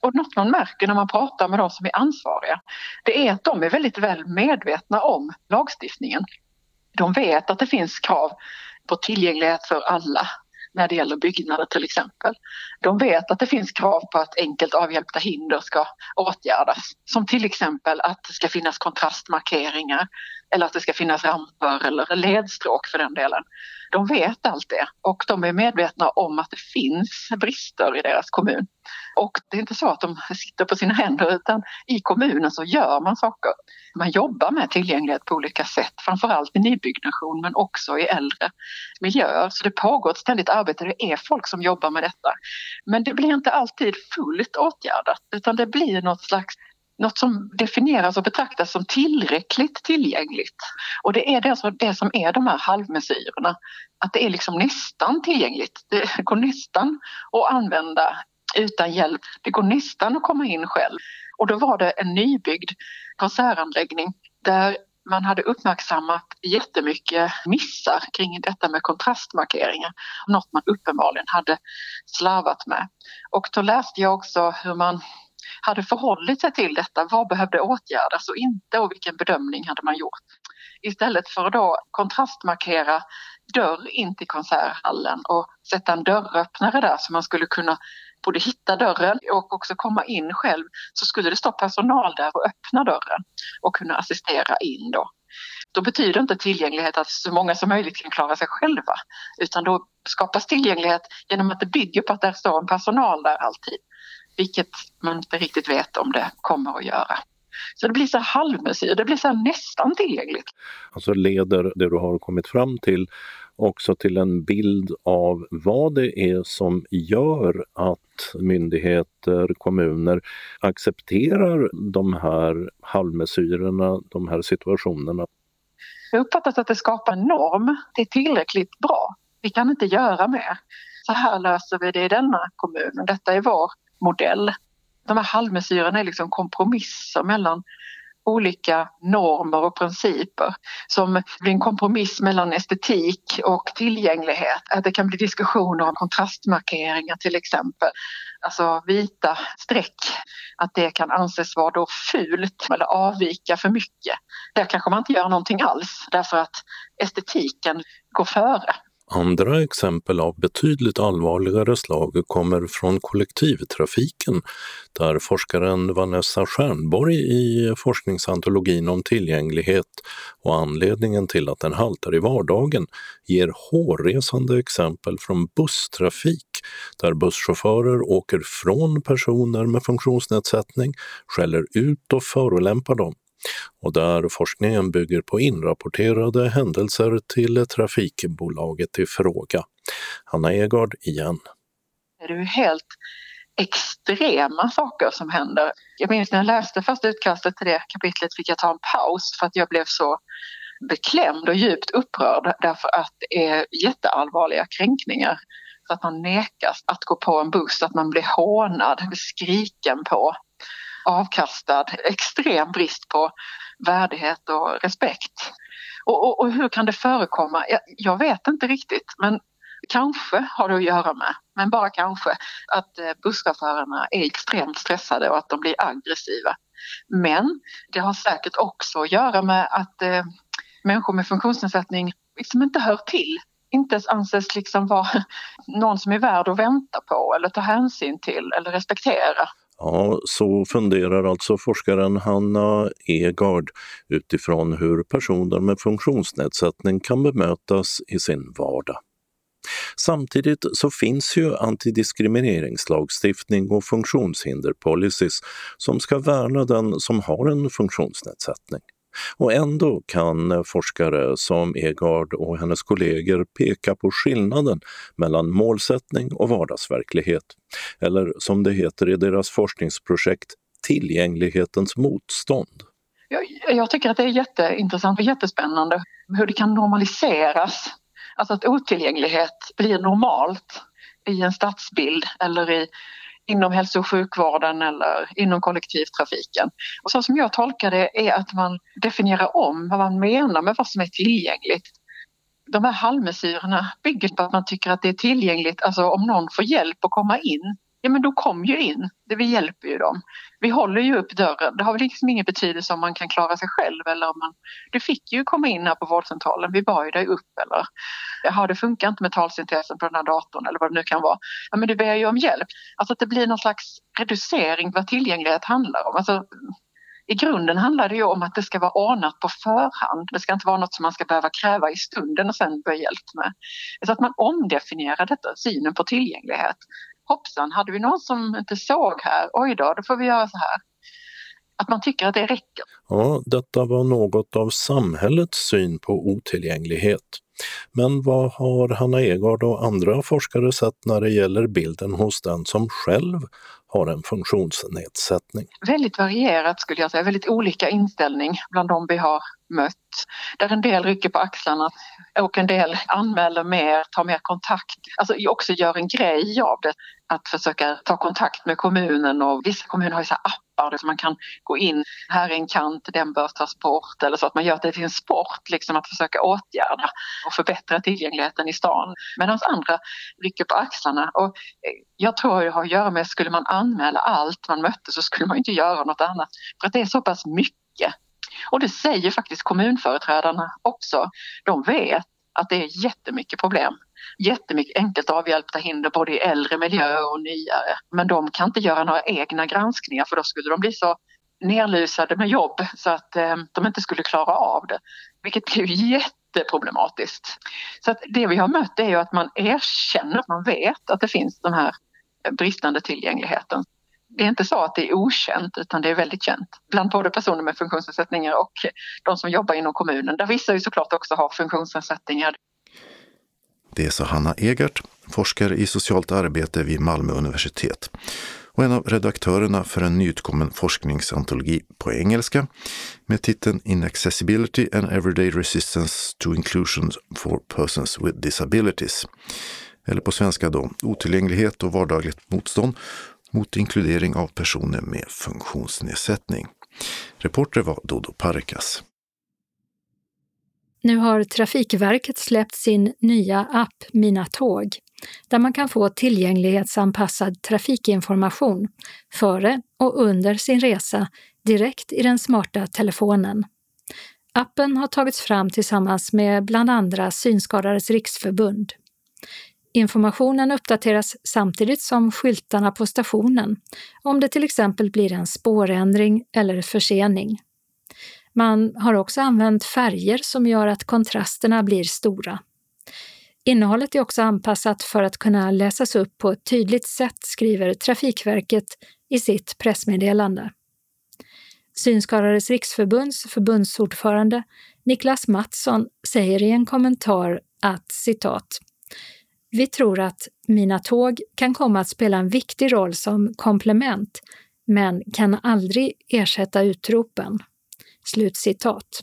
Och något man märker när man pratar med de som är ansvariga, det är att de är väldigt väl medvetna om lagstiftningen. De vet att det finns krav på tillgänglighet för alla när det gäller byggnader till exempel. De vet att det finns krav på att enkelt avhjälpta hinder ska åtgärdas. Som till exempel att det ska finnas kontrastmarkeringar eller att det ska finnas ramper eller ledstråk för den delen. De vet allt det och de är medvetna om att det finns brister i deras kommun. Och det är inte så att de sitter på sina händer utan i kommunen så gör man saker. Man jobbar med tillgänglighet på olika sätt, framförallt i nybyggnation men också i äldre miljöer. Så det pågår ett ständigt arbete, det är folk som jobbar med detta. Men det blir inte alltid fullt åtgärdat utan det blir något slags något som definieras och betraktas som tillräckligt tillgängligt. Och det är det som, det som är de här halvmesyrerna. Att det är liksom nästan tillgängligt. Det går nästan att använda utan hjälp. Det går nästan att komma in själv. Och då var det en nybyggd konsertanläggning där man hade uppmärksammat jättemycket missar kring detta med kontrastmarkeringar. Något man uppenbarligen hade slarvat med. Och då läste jag också hur man hade förhållit sig till detta. Vad behövde åtgärdas och inte och vilken bedömning hade man gjort? Istället för att då kontrastmarkera dörr in till konserthallen och sätta en dörröppnare där så man skulle kunna både hitta dörren och också komma in själv så skulle det stå personal där och öppna dörren och kunna assistera in då. Då betyder inte tillgänglighet att så många som möjligt kan klara sig själva utan då skapas tillgänglighet genom att det bygger på att det står en personal där alltid vilket man inte riktigt vet om det kommer att göra. Så det blir så halvmesyr, det blir så nästan tillgängligt. Alltså leder det du har kommit fram till också till en bild av vad det är som gör att myndigheter, kommuner accepterar de här halvmesyrerna, de här situationerna? Jag uppfattar att det skapar en norm. Det är tillräckligt bra. Vi kan inte göra mer. Så här löser vi det i denna kommun. Detta är vår modell. De här halvmesyrerna är liksom kompromisser mellan olika normer och principer som blir en kompromiss mellan estetik och tillgänglighet. Att det kan bli diskussioner om kontrastmarkeringar till exempel. Alltså vita streck, att det kan anses vara då fult eller avvika för mycket. Där kanske man inte gör någonting alls därför att estetiken går före. Andra exempel av betydligt allvarligare slag kommer från kollektivtrafiken där forskaren Vanessa Stjernborg i forskningsantologin om tillgänglighet och anledningen till att den haltar i vardagen ger hårresande exempel från busstrafik där busschaufförer åker från personer med funktionsnedsättning, skäller ut och förolämpar dem och där forskningen bygger på inrapporterade händelser till trafikbolaget i fråga. Hanna Egard igen. Det är ju helt extrema saker som händer. Jag minns när jag läste första utkastet till det kapitlet fick jag ta en paus för att jag blev så beklämd och djupt upprörd därför att det är jätteallvarliga kränkningar. Så att man nekas att gå på en buss, att man blir hånad, skriken på avkastad, extrem brist på värdighet och respekt. Och, och, och hur kan det förekomma? Jag, jag, vet inte riktigt men kanske har det att göra med, men bara kanske, att eh, busschaufförerna är extremt stressade och att de blir aggressiva. Men det har säkert också att göra med att eh, människor med funktionsnedsättning liksom inte hör till inte anses liksom vara någon som är värd att vänta på eller ta hänsyn till eller respektera. Ja, så funderar alltså forskaren Hanna Egard utifrån hur personer med funktionsnedsättning kan bemötas i sin vardag. Samtidigt så finns ju antidiskrimineringslagstiftning och funktionshinderpolicies som ska värna den som har en funktionsnedsättning. Och ändå kan forskare som Egard och hennes kollegor peka på skillnaden mellan målsättning och vardagsverklighet. Eller som det heter i deras forskningsprojekt, tillgänglighetens motstånd. Jag, jag tycker att det är jätteintressant och jättespännande hur det kan normaliseras. Alltså att otillgänglighet blir normalt i en stadsbild eller i, inom hälso och sjukvården eller inom kollektivtrafiken. Och så som jag tolkar det är att man definierar om vad man menar med vad som är tillgängligt. De här halvmesyrerna bygger på att man tycker att det är tillgängligt, alltså om någon får hjälp att komma in ja men då kom ju in. Det vi hjälper ju dem. Vi håller ju upp dörren. Det har väl liksom ingen betydelse om man kan klara sig själv eller om man... Du fick ju komma in här på vårdcentralen, vi bar ju dig upp eller har det funkar inte med talsyntesen på den här datorn eller vad det nu kan vara. Ja men du ber ju om hjälp. Alltså att det blir någon slags reducering vad tillgänglighet handlar om. Alltså, i grunden handlar det ju om att det ska vara ordnat på förhand. Det ska inte vara något som man ska behöva kräva i stunden och sen be hjälp med. Så att man omdefinierar detta, synen på tillgänglighet hoppsan, hade vi någon som inte såg här, oj då, då får vi göra så här. Att man tycker att det räcker. Ja, detta var något av samhällets syn på otillgänglighet. Men vad har Hanna Egard och andra forskare sett när det gäller bilden hos den som själv har en funktionsnedsättning? Väldigt varierat skulle jag säga, väldigt olika inställning bland de vi har mött. Där en del rycker på axlarna och en del anmäler mer, tar mer kontakt, alltså också gör en grej av det. Att försöka ta kontakt med kommunen och vissa kommuner har ju så appar så man kan gå in, här är en kant, den bör tas bort eller så att man gör det till en sport liksom att försöka åtgärda och förbättra tillgängligheten i stan. Medan andra rycker på axlarna och eh, jag tror det har att göra med, skulle man anmäla allt man mötte så skulle man inte göra något annat för att det är så pass mycket och det säger faktiskt kommunföreträdarna också. De vet att det är jättemycket problem. Jättemycket enkelt avhjälpta hinder både i äldre miljö och nyare. Men de kan inte göra några egna granskningar för då skulle de bli så nerlusade med jobb så att eh, de inte skulle klara av det. Vilket blir jätteproblematiskt. Så att det vi har mött är ju att man erkänner att man vet att det finns den här bristande tillgängligheten det är inte så att det är okänt utan det är väldigt känt bland både personer med funktionsnedsättningar och de som jobbar inom kommunen där vissa ju såklart också har funktionsnedsättningar. Det sa Hanna Egert, forskare i socialt arbete vid Malmö universitet och en av redaktörerna för en nyutkommen forskningsantologi på engelska med titeln Inaccessibility and Everyday Resistance to Inclusion for Persons with Disabilities. Eller på svenska då Otillgänglighet och vardagligt motstånd mot inkludering av personer med funktionsnedsättning. Reporter var Dodo Parkas. Nu har Trafikverket släppt sin nya app Mina Tåg, där man kan få tillgänglighetsanpassad trafikinformation före och under sin resa direkt i den smarta telefonen. Appen har tagits fram tillsammans med bland andra Synskadades riksförbund. Informationen uppdateras samtidigt som skyltarna på stationen om det till exempel blir en spårändring eller försening. Man har också använt färger som gör att kontrasterna blir stora. Innehållet är också anpassat för att kunna läsas upp på ett tydligt sätt, skriver Trafikverket i sitt pressmeddelande. Synskadades riksförbunds förbundsordförande Niklas Mattsson säger i en kommentar att citat vi tror att Mina tåg kan komma att spela en viktig roll som komplement, men kan aldrig ersätta utropen. Slutcitat.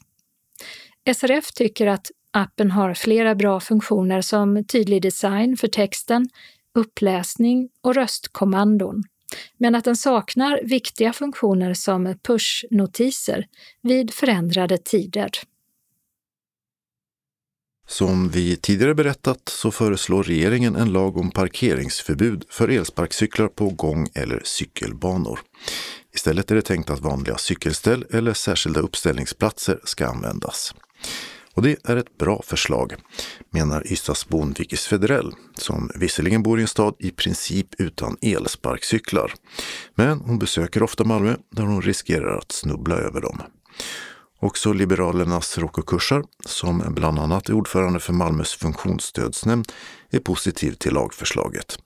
SRF tycker att appen har flera bra funktioner som tydlig design för texten, uppläsning och röstkommandon, men att den saknar viktiga funktioner som pushnotiser vid förändrade tider. Som vi tidigare berättat så föreslår regeringen en lag om parkeringsförbud för elsparkcyklar på gång eller cykelbanor. Istället är det tänkt att vanliga cykelställ eller särskilda uppställningsplatser ska användas. Och det är ett bra förslag, menar Ystadsbon Vikis Federell, som visserligen bor i en stad i princip utan elsparkcyklar. Men hon besöker ofta Malmö där hon riskerar att snubbla över dem. Också Liberalernas Rocco Kursar, som bland annat är ordförande för Malmös funktionsstödsnämnd, är positiv till lagförslaget.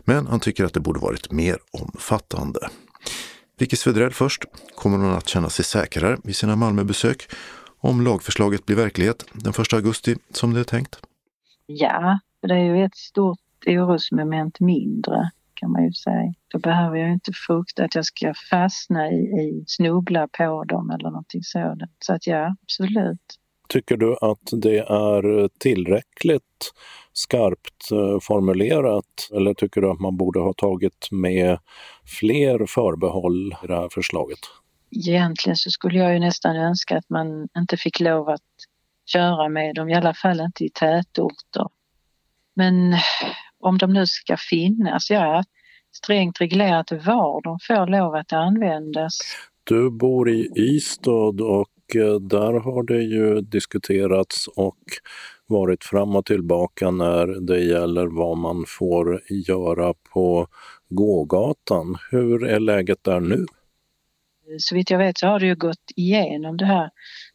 Men han tycker att det borde varit mer omfattande. Vicky Svedrell först. Kommer hon att känna sig säkrare vid sina Malmöbesök om lagförslaget blir verklighet den 1 augusti som det är tänkt? Ja, det är ju ett stort orosmoment mindre kan man ju säga. Då behöver jag inte frukta att jag ska fastna i, i snubbla på dem eller någonting sådant. Så att ja, absolut. Tycker du att det är tillräckligt skarpt eh, formulerat eller tycker du att man borde ha tagit med fler förbehåll i det här förslaget? Egentligen så skulle jag ju nästan önska att man inte fick lov att köra med dem, i alla fall inte i tätorter. Men om de nu ska finnas, ja, strängt reglerat var de får lov att användas. Du bor i Ystad och eh, där har det ju diskuterats och varit fram och tillbaka när det gäller vad man får göra på gågatan. Hur är läget där nu? Så vitt jag vet så har det ju gått igenom det här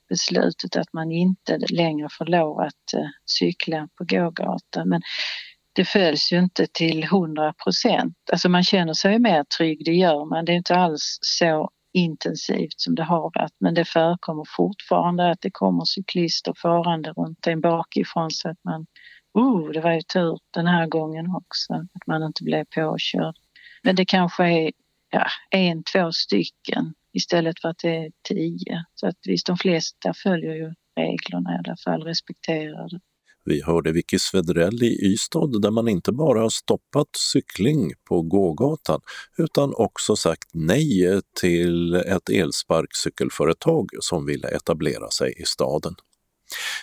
beslutet att man inte längre får lov att eh, cykla på gågatan. Men det följs ju inte till 100 procent. Alltså man känner sig mer trygg, det gör man. Det är inte alls så intensivt som det har varit men det förekommer fortfarande att det kommer cyklister farande runt en bakifrån så att man, oh det var ju tur den här gången också, att man inte blev påkörd. Men det kanske är ja, en, två stycken istället för att det är tio. Så att visst, de flesta följer ju reglerna i alla fall, respekterar det. Vi hörde Vicky Svedrell i Ystad där man inte bara har stoppat cykling på gågatan utan också sagt nej till ett elsparkcykelföretag som ville etablera sig i staden.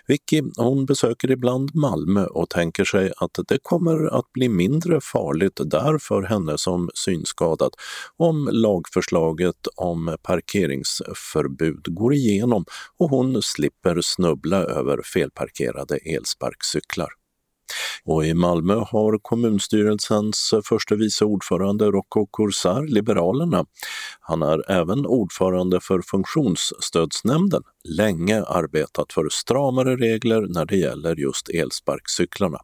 Vicky hon besöker ibland Malmö och tänker sig att det kommer att bli mindre farligt där för henne som synskadad om lagförslaget om parkeringsförbud går igenom och hon slipper snubbla över felparkerade elsparkcyklar. Och i Malmö har kommunstyrelsens förste vice ordförande Rocco Corsar, Liberalerna, han är även ordförande för funktionsstödsnämnden, länge arbetat för stramare regler när det gäller just elsparkcyklarna.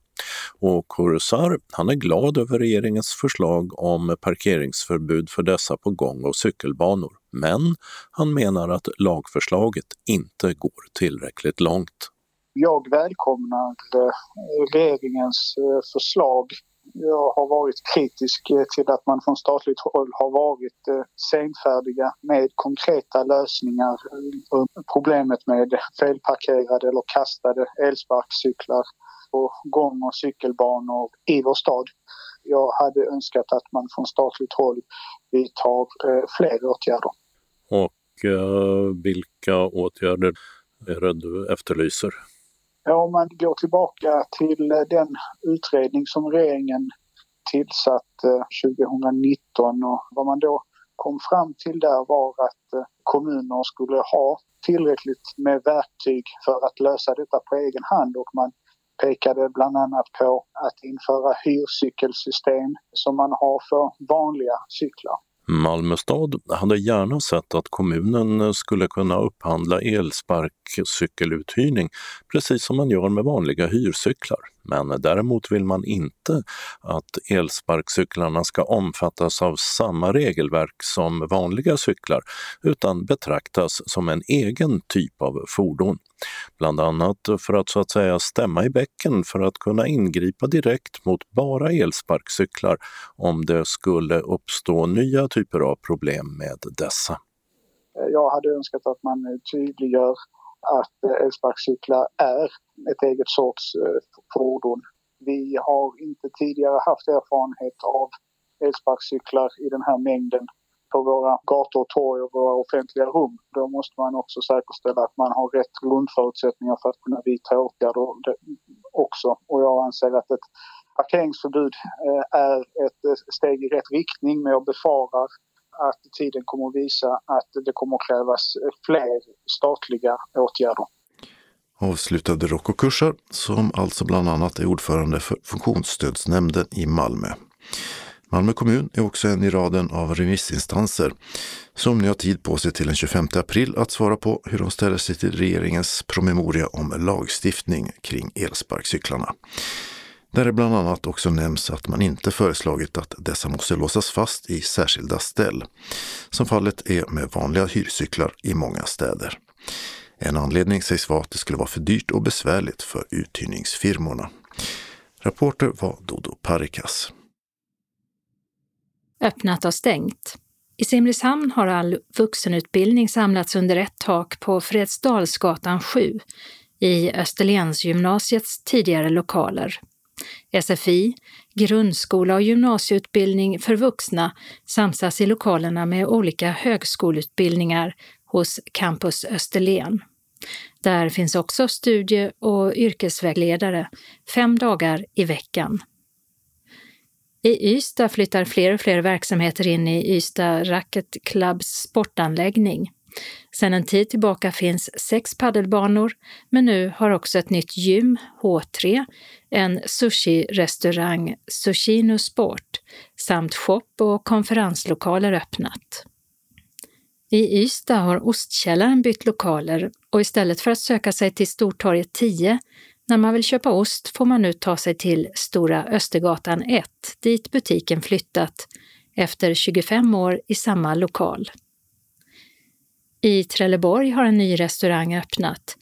Och Corsar, han är glad över regeringens förslag om parkeringsförbud för dessa på gång och cykelbanor. Men han menar att lagförslaget inte går tillräckligt långt jag välkomnar eh, regeringens eh, förslag. Jag har varit kritisk eh, till att man från statligt håll har varit senfärdiga med konkreta lösningar på problemet med felparkerade eller kastade elsparkcyklar på gång och cykelbanor i vår stad. Jag hade önskat att man från statligt håll vidtar fler åtgärder. Och vilka åtgärder är det du efterlyser? Om man går tillbaka till eh, den utredning som regeringen tillsatte eh, 2019 och vad man då kom fram till där var att eh, kommuner skulle ha tillräckligt med verktyg för att lösa detta på egen hand och man pekade bland annat på att införa hyrcykelsystem som man har för vanliga cyklar. Malmö stad hade gärna sett att kommunen skulle kunna upphandla elsparkcykeluthyrning precis som man gör med vanliga hyrcyklar. Men däremot vill man inte att elsparkcyklarna ska omfattas av samma regelverk som vanliga cyklar utan betraktas som en egen typ av fordon. Bland annat för att så att säga stämma i bäcken för att kunna ingripa direkt mot bara elsparkcyklar om det skulle uppstå nya typer av problem med dessa. Jag hade önskat att man tydliggör att eh, elsparkcyklar är ett eget sorts eh, fordon. Vi har inte tidigare haft erfarenhet av elsparkcyklar i den här mängden på våra gator och torg och våra offentliga rum. Då måste man också säkerställa att man har rätt grundförutsättningar för att kunna vidta åtgärder också. Och jag anser att ett parkeringsförbud eh, är ett steg i rätt riktning men jag befarar att tiden kommer att visa att det kommer att krävas fler statliga åtgärder. Avslutade Rocco Kursar som alltså bland annat är ordförande för funktionsstödsnämnden i Malmö. Malmö kommun är också en i raden av remissinstanser som nu har tid på sig till den 25 april att svara på hur de ställer sig till regeringens promemoria om lagstiftning kring elsparkcyklarna. Där det bland annat också nämns att man inte föreslagit att dessa måste låsas fast i särskilda ställ, som fallet är med vanliga hyrcyklar i många städer. En anledning sägs vara att det skulle vara för dyrt och besvärligt för uthyrningsfirmorna. Rapporter var Dodo Parikas. Öppnat och stängt. I Simrishamn har all vuxenutbildning samlats under ett tak på Fredsdalsgatan 7 i Österlensgymnasiets tidigare lokaler. SFI, grundskola och gymnasieutbildning för vuxna samsas i lokalerna med olika högskoleutbildningar hos Campus Österlen. Där finns också studie och yrkesvägledare fem dagar i veckan. I Ystad flyttar fler och fler verksamheter in i Ystad Racket Clubs sportanläggning. Sedan en tid tillbaka finns sex paddelbanor, men nu har också ett nytt gym, H3, en sushi-restaurang, Sushino Sport, samt shop och konferenslokaler öppnat. I Ystad har Ostkällaren bytt lokaler och istället för att söka sig till Stortorget 10 när man vill köpa ost får man nu ta sig till Stora Östergatan 1, dit butiken flyttat efter 25 år i samma lokal. I Trelleborg har en ny restaurang öppnat,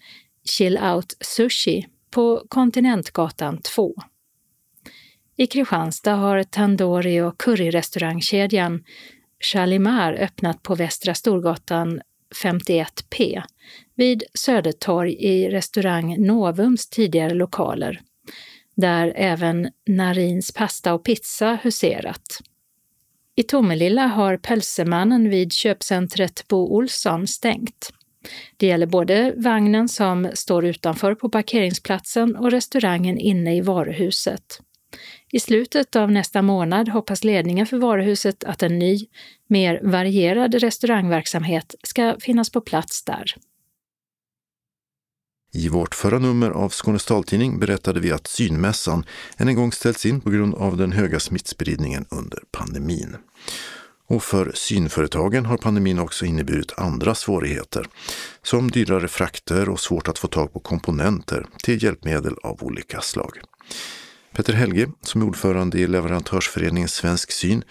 Chill Out Sushi, på Kontinentgatan 2. I Kristianstad har Tandori och curryrestaurangkedjan Chalimar öppnat på Västra Storgatan 51P vid Södertorg i restaurang Novums tidigare lokaler, där även Narins pasta och pizza huserat. I Tomelilla har Pölsemannen vid köpcentret Bo Olsson stängt. Det gäller både vagnen som står utanför på parkeringsplatsen och restaurangen inne i varuhuset. I slutet av nästa månad hoppas ledningen för varuhuset att en ny, mer varierad restaurangverksamhet ska finnas på plats där. I vårt förra nummer av Skånes taltidning berättade vi att synmässan än en gång ställts in på grund av den höga smittspridningen under pandemin. Och för synföretagen har pandemin också inneburit andra svårigheter, som dyrare frakter och svårt att få tag på komponenter till hjälpmedel av olika slag. Peter Helge, som är ordförande i leverantörsföreningen Svensk Syn,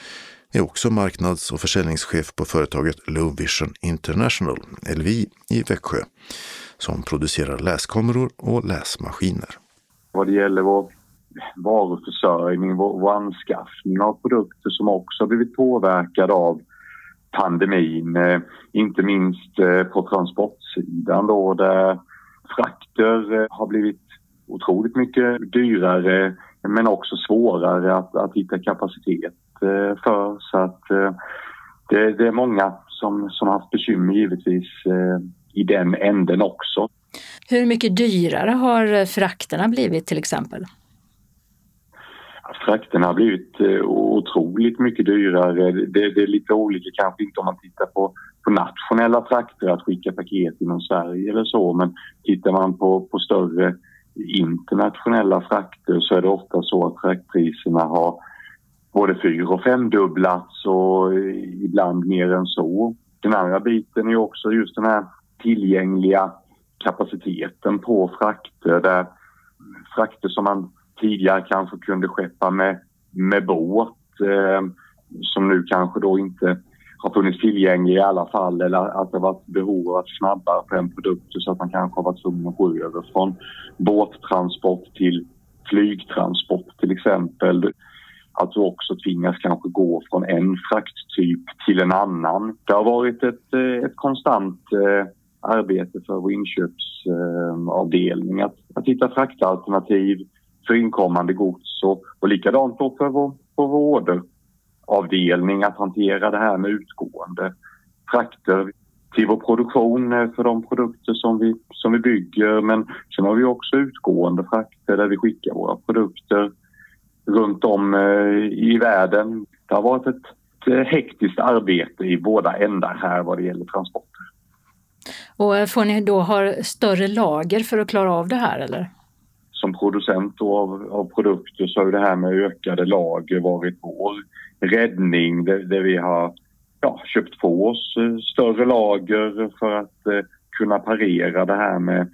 är också marknads och försäljningschef på företaget Low Vision International, LVI, i Växjö, som producerar läskameror och läsmaskiner. Vad det gäller vår varuförsörjning, vår, vår anskaffning av produkter som också har blivit påverkade av pandemin, eh, inte minst eh, på transportsidan då där frakter eh, har blivit otroligt mycket dyrare men också svårare att, att hitta kapacitet eh, för. Så att eh, det, det, är många som, som haft bekymmer givetvis eh, i den änden också. Hur mycket dyrare har frakterna blivit till exempel? Frakterna har blivit eh, otroligt mycket dyrare. Det, det, är lite olika kanske inte om man tittar på, på nationella frakter att skicka paket inom Sverige eller så men tittar man på, på större internationella frakter så är det ofta så att fraktpriserna har både fyr och femdubblats och eh, ibland mer än så. Den andra biten är också just den här tillgängliga kapaciteten på frakter där frakter som man tidigare kanske kunde skeppa med, med båt eh, som nu kanske då inte har funnits tillgänglig i alla fall eller att det varit behov av att snabbare på en produkt så att man kanske har varit tvungen att gå över från båttransport till flygtransport till exempel. Att du också tvingas kanske gå från en frakttyp till en annan. Det har varit ett, eh, ett konstant eh, arbete för vår inköpsavdelning eh, att, att hitta fraktalternativ för inkommande gods och, och likadant då för vår, för vår orderavdelning att hantera det här med utgående frakter till vår produktion eh, för de produkter som vi, som vi bygger. Men sen har vi också utgående frakter där vi skickar våra produkter runt om eh, i världen. Det har varit ett eh, hektiskt arbete i båda ändar här vad det gäller transporter. Och får ni då ha större lager för att klara av det här eller? Som producent av, av produkter så har det här med ökade lager varit vår räddning där, där vi har ja, köpt på oss eh, större lager för att eh, kunna parera det här med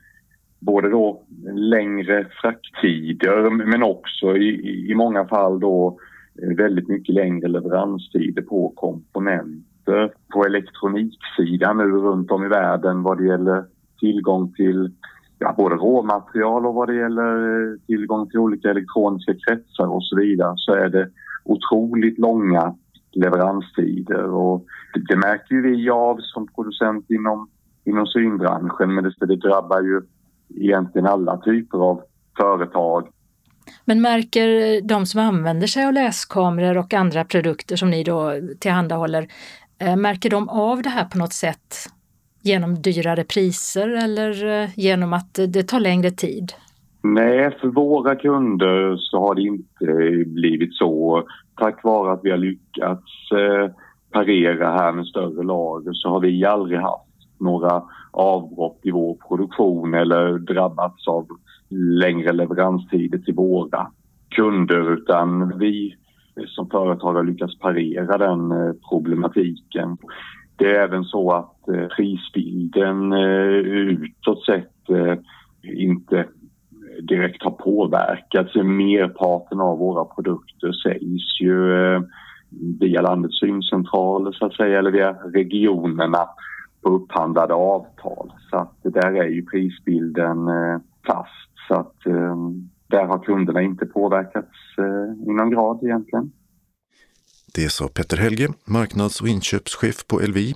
både då längre frakttider men också i, i många fall då eh, väldigt mycket längre leveranstider på komponenter. På elektroniksidan nu runt om i världen vad det gäller tillgång till ja, både råmaterial och vad det gäller eh, tillgång till olika elektroniska kretsar och så vidare så är det otroligt långa leveranstider och det märker ju vi av som producent inom, inom synbranschen men det, det drabbar ju egentligen alla typer av företag. Men märker de som använder sig av läskameror och andra produkter som ni då tillhandahåller, eh, märker de av det här på något sätt genom dyrare priser eller eh, genom att det tar längre tid? Nej, för våra kunder så har det inte blivit så. Tack vare att vi har lyckats eh, parera här med större lager så har vi aldrig haft några avbrott i vår produktion eller drabbats av längre leveranstider till våra kunder utan vi som företag har lyckats parera den eh, problematiken. Det är även så att eh, prisbilden eh, utåt sett eh, inte direkt har påverkats. Merparten av våra produkter säljs ju eh, via landets syncentraler så att säga eller via regionerna på upphandlade avtal. Så att där är ju prisbilden eh, fast så att eh, där har kunderna inte påverkats eh, i någon grad egentligen. Det sa Petter Helge, marknads och inköpschef på LVI,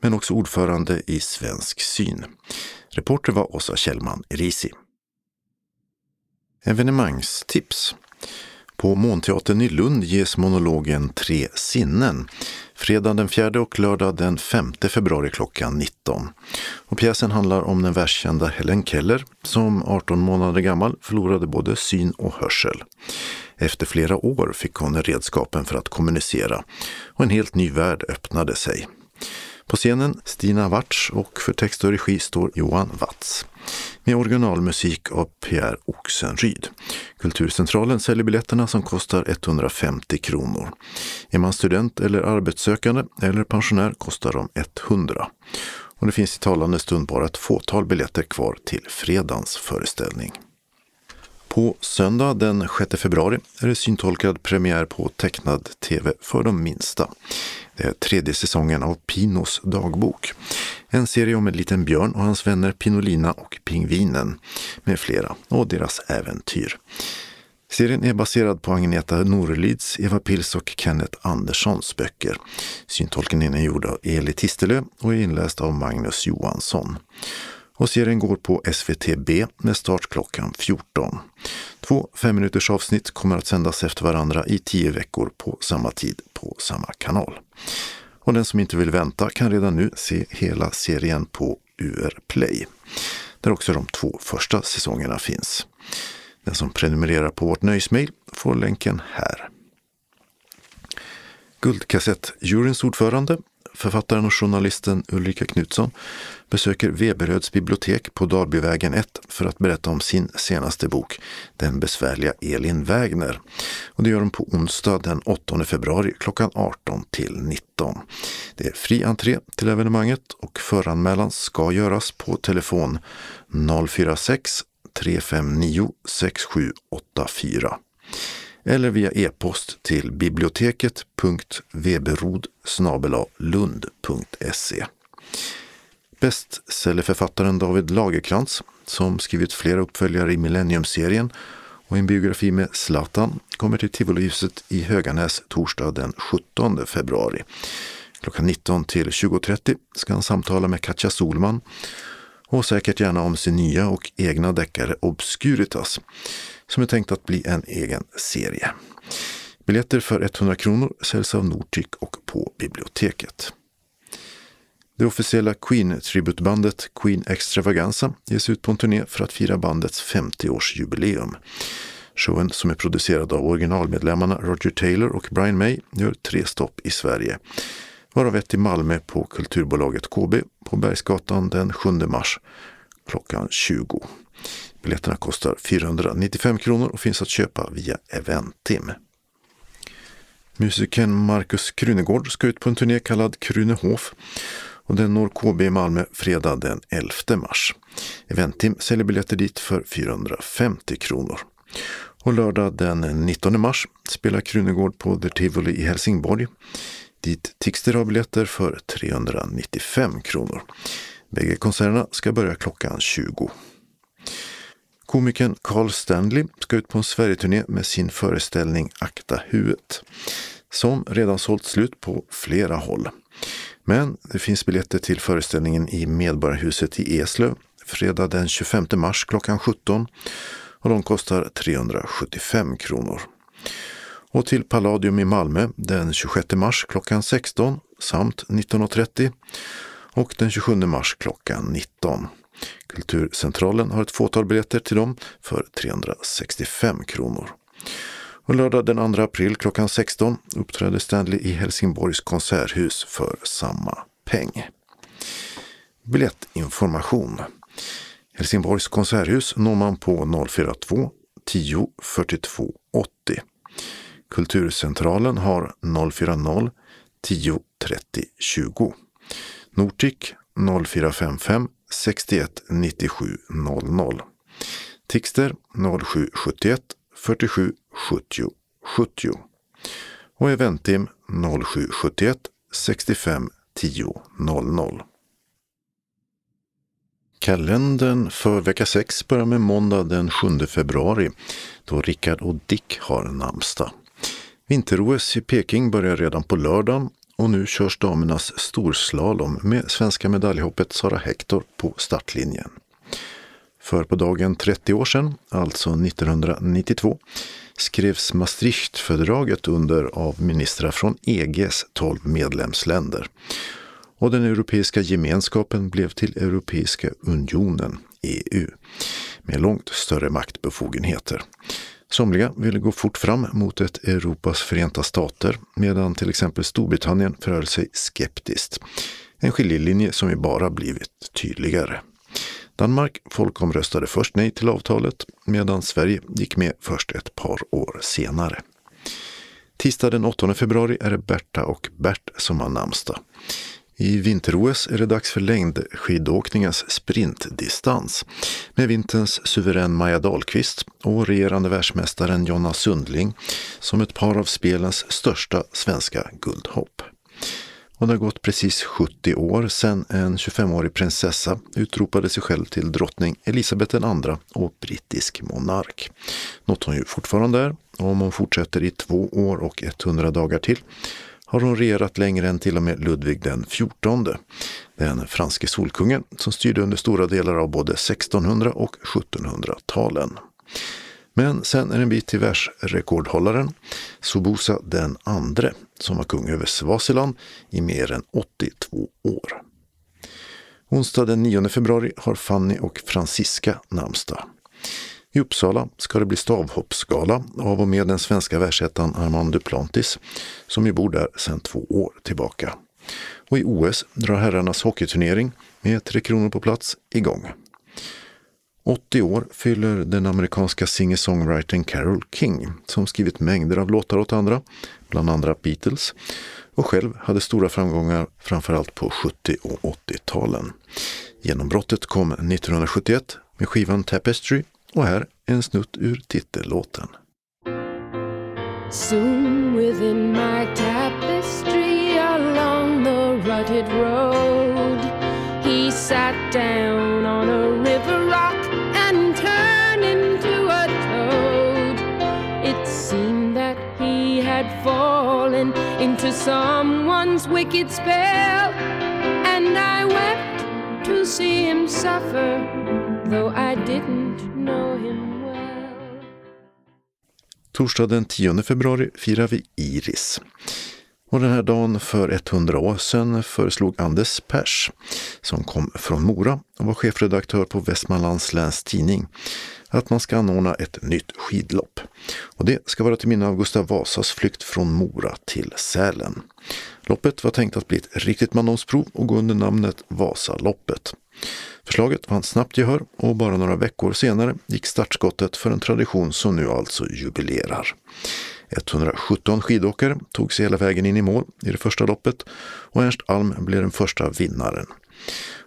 men också ordförande i Svensk Syn. Reporter var Åsa Kjellman Risi. Evenemangstips. På Månteatern i Lund ges monologen Tre sinnen fredag den 4 och lördag den 5 februari klockan 19. Och pjäsen handlar om den världskända Helen Keller som 18 månader gammal förlorade både syn och hörsel. Efter flera år fick hon redskapen för att kommunicera och en helt ny värld öppnade sig. På scenen Stina Wartz och för text och regi står Johan Watz med originalmusik av Pierre Oxenryd. Kulturcentralen säljer biljetterna som kostar 150 kronor. Är man student eller arbetssökande eller pensionär kostar de 100. Och det finns i talande stund bara ett fåtal biljetter kvar till fredagens föreställning. På söndag den 6 februari är det syntolkad premiär på tecknad tv för de minsta. Det är tredje säsongen av Pinos dagbok. En serie om en liten björn och hans vänner Pinolina och Pingvinen med flera och deras äventyr. Serien är baserad på Agneta Norlids, Eva Pils och Kenneth Anderssons böcker. Syntolkningen är gjord av Eli Tistelö och är inläst av Magnus Johansson. Och serien går på SVTB med start klockan 14. Två femminuters avsnitt kommer att sändas efter varandra i tio veckor på samma tid på samma kanal. Och den som inte vill vänta kan redan nu se hela serien på UR Play, där också de två första säsongerna finns. Den som prenumererar på vårt nöjesmail får länken här. Guldkassett-juryns ordförande författaren och journalisten Ulrika Knutsson besöker Veberöds bibliotek på Dalbyvägen 1 för att berätta om sin senaste bok, Den besvärliga Elin Wägner. Och det gör de på onsdag den 8 februari klockan 18 till 19. Det är fri entré till evenemanget och föranmälan ska göras på telefon 046 359 6784 eller via e-post till biblioteket.veberod lund.se. Bästsellerförfattaren David Lagerkrantz, som skrivit flera uppföljare i Millennium-serien och en biografi med Zlatan, kommer till tivoliljuset i Höganäs torsdag den 17 februari. Klockan 19 till 20.30 ska han samtala med Katja Solman och säkert gärna om sin nya och egna deckare Obscuritas som är tänkt att bli en egen serie. Biljetter för 100 kronor säljs av Nortic och på biblioteket. Det officiella Queen-tributbandet Queen Extravaganza ges ut på en turné för att fira bandets 50-årsjubileum. Showen som är producerad av originalmedlemmarna Roger Taylor och Brian May gör tre stopp i Sverige. Varav ett i Malmö på Kulturbolaget KB på Bergsgatan den 7 mars klockan 20. Biljetterna kostar 495 kronor och finns att köpa via Eventim. Musikern Markus Krunegård ska ut på en turné kallad Krunehof och den når KB i Malmö fredag den 11 mars. Eventim säljer biljetter dit för 450 kronor. Och lördag den 19 mars spelar Krunegård på The Tivoli i Helsingborg. Dit Tixter har biljetter för 395 kronor. Bägge konserterna ska börja klockan 20. Komikern Carl Stanley ska ut på en Sverigeturné med sin föreställning Akta huvudet, som redan sålt slut på flera håll. Men det finns biljetter till föreställningen i Medborgarhuset i Eslöv fredag den 25 mars klockan 17 och de kostar 375 kronor. Och till Palladium i Malmö den 26 mars klockan 16 samt 19.30 och den 27 mars klockan 19. Kulturcentralen har ett fåtal biljetter till dem för 365 kronor. Och lördag den 2 april klockan 16 uppträder Stanley i Helsingborgs konserthus för samma peng. Biljettinformation. Helsingborgs konserthus når man på 042 10 42 80. Kulturcentralen har 040 10 30 20. Nortic 0455 61 97 00. Tixter 0771 47 70 70. Och Eventim 0771 65 10 00. Kalendern för vecka 6 börjar med måndag den 7 februari då Rickard och Dick har namnsdag. Vinter-OS i Peking börjar redan på lördagen och nu körs damernas storslalom med svenska medaljhoppet Sara Hector på startlinjen. För på dagen 30 år sedan, alltså 1992, skrevs Maastrichtfördraget under av ministrar från EGs 12 medlemsländer. Och den Europeiska gemenskapen blev till Europeiska unionen, EU, med långt större maktbefogenheter. Somliga ville gå fort fram mot ett Europas förenta stater medan till exempel Storbritannien förhöll sig skeptiskt. En skiljelinje som ju bara blivit tydligare. Danmark folkomröstade först nej till avtalet medan Sverige gick med först ett par år senare. Tisdag den 8 februari är det Berta och Bert som har namnsdag. I vinter-OS är det dags för längdskidåkningens sprintdistans med vinterns suverän Maja Dahlqvist och regerande världsmästaren Jonna Sundling som ett par av spelens största svenska guldhopp. Och det har gått precis 70 år sedan en 25-årig prinsessa utropade sig själv till drottning Elisabeth II och brittisk monark. Något hon ju fortfarande är om hon fortsätter i två år och 100 dagar till har hon regerat längre än till och med Ludvig den XIV, den franske solkungen som styrde under stora delar av både 1600 och 1700-talen. Men sen är det en bit till världsrekordhållaren Sobosa den andre som var kung över Svasiland i mer än 82 år. Onsdag den 9 februari har Fanny och Francisca namnsdag. I Uppsala ska det bli stavhoppsgala av och med den svenska världsettan Armand Duplantis som ju bor där sedan två år tillbaka. Och i OS drar herrarnas hockeyturnering med Tre Kronor på plats igång. 80 år fyller den amerikanska singer-songwritern Carole King som skrivit mängder av låtar åt andra, bland andra Beatles, och själv hade stora framgångar framförallt på 70 och 80-talen. Genombrottet kom 1971 med skivan Tapestry och här en snutt ur titellåten. Soon within my tapestry along the rutted road He sat down on a river rock and turned into a toad It seemed that he had fallen into someone's wicked spell And I wept to see him suffer though I didn't Torsdag den 10 februari firar vi Iris. Och den här dagen för 100 år sedan föreslog Anders Pers, som kom från Mora och var chefredaktör på Västmanlands läns tidning, att man ska anordna ett nytt skidlopp. Och det ska vara till minne av Gustav Vasas flykt från Mora till Sälen. Loppet var tänkt att bli ett riktigt mandomsprov och gå under namnet Vasaloppet. Förslaget vann snabbt gehör och bara några veckor senare gick startskottet för en tradition som nu alltså jubilerar. 117 skidåkare tog sig hela vägen in i mål i det första loppet och Ernst Alm blev den första vinnaren.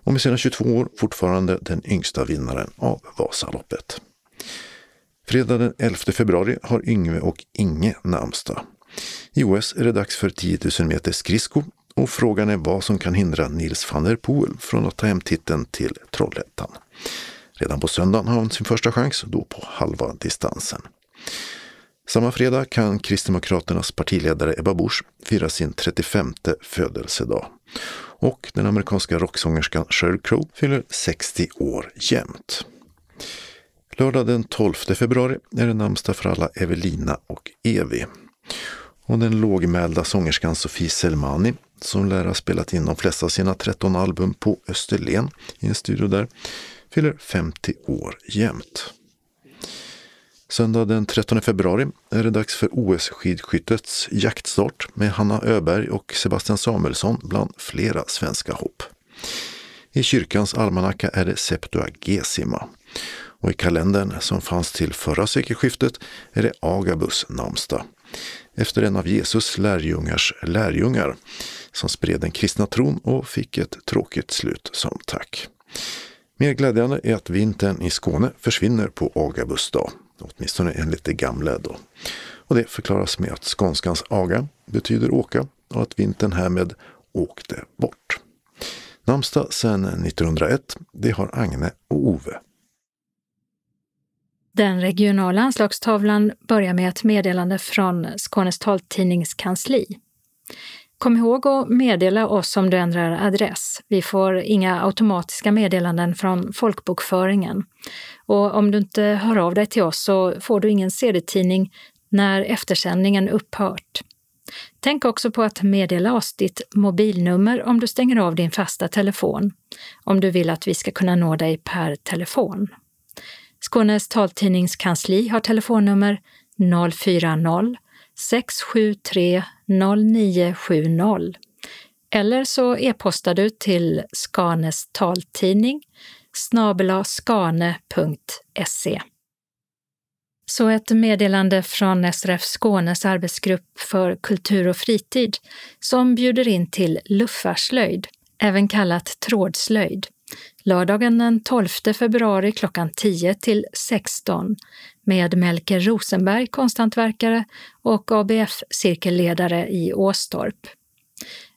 Och med sina 22 år fortfarande den yngsta vinnaren av Vasaloppet. Fredag den 11 februari har Yngve och Inge namnsdag. I OS är det dags för 10 000 meter skridsko och frågan är vad som kan hindra Nils van der Poel från att ta hem titeln till Trollhättan. Redan på söndagen har han sin första chans, då på halva distansen. Samma fredag kan Kristdemokraternas partiledare Ebba Busch fira sin 35 födelsedag. Och den amerikanska rocksångerskan Sheryl Crow fyller 60 år jämt. Lördag den 12 februari är det namnsdag för alla Evelina och Evi. Och den lågmälda sångerskan Sofie Selmani, som lär ha spelat in de flesta av sina 13 album på Österlen i en studio där, fyller 50 år jämt. Söndag den 13 februari är det dags för OS-skidskyttets jaktstart med Hanna Öberg och Sebastian Samuelsson bland flera svenska hopp. I kyrkans almanacka är det Septuagesima och i kalendern som fanns till förra sekelskiftet är det Agabus namnsdag efter en av Jesus lärjungars lärjungar som spred den kristna tron och fick ett tråkigt slut som tack. Mer glädjande är att vintern i Skåne försvinner på Agabus dag, åtminstone enligt det gamla då. Och det förklaras med att skånskans aga betyder åka och att vintern härmed åkte bort. Namnsdag sedan 1901, det har Agne och Ove. Den regionala anslagstavlan börjar med ett meddelande från Skånes taltidningskansli. Kom ihåg att meddela oss om du ändrar adress. Vi får inga automatiska meddelanden från folkbokföringen. Och om du inte hör av dig till oss så får du ingen CD-tidning när eftersändningen upphört. Tänk också på att meddela oss ditt mobilnummer om du stänger av din fasta telefon, om du vill att vi ska kunna nå dig per telefon. Skånes taltidnings kansli har telefonnummer 040 673 0970 eller så e-postar du till Skanes taltidning skane.se. Så ett meddelande från SRF Skånes arbetsgrupp för kultur och fritid som bjuder in till luffarslöjd, även kallat trådslöjd, lördagen den 12 februari klockan 10 till 16 med Melker Rosenberg, konsthantverkare och ABF-cirkelledare i Åstorp.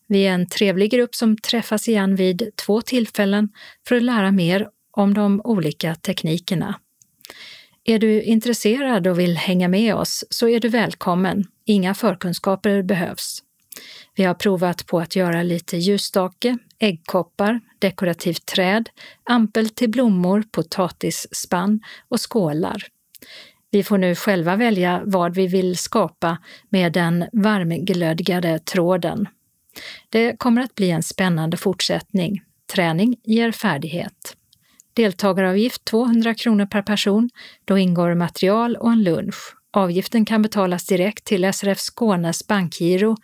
Vi är en trevlig grupp som träffas igen vid två tillfällen för att lära mer om de olika teknikerna. Är du intresserad och vill hänga med oss så är du välkommen. Inga förkunskaper behövs. Vi har provat på att göra lite ljusstake, äggkoppar, dekorativt träd, ampel till blommor, potatisspann och skålar. Vi får nu själva välja vad vi vill skapa med den varmglödgade tråden. Det kommer att bli en spännande fortsättning. Träning ger färdighet. Deltagaravgift 200 kronor per person. Då ingår material och en lunch. Avgiften kan betalas direkt till SRF Skånes bankgiro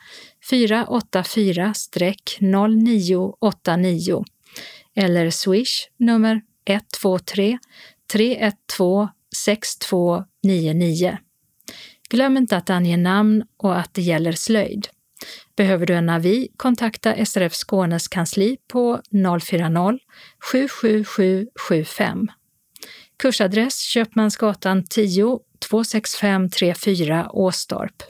484-0989 eller Swish nummer 123 312 6299. Glöm inte att ange namn och att det gäller slöjd. Behöver du en avi, kontakta SRF Skånes kansli på 040 77775. Kursadress Köpmansgatan 10 26534 Åstorp.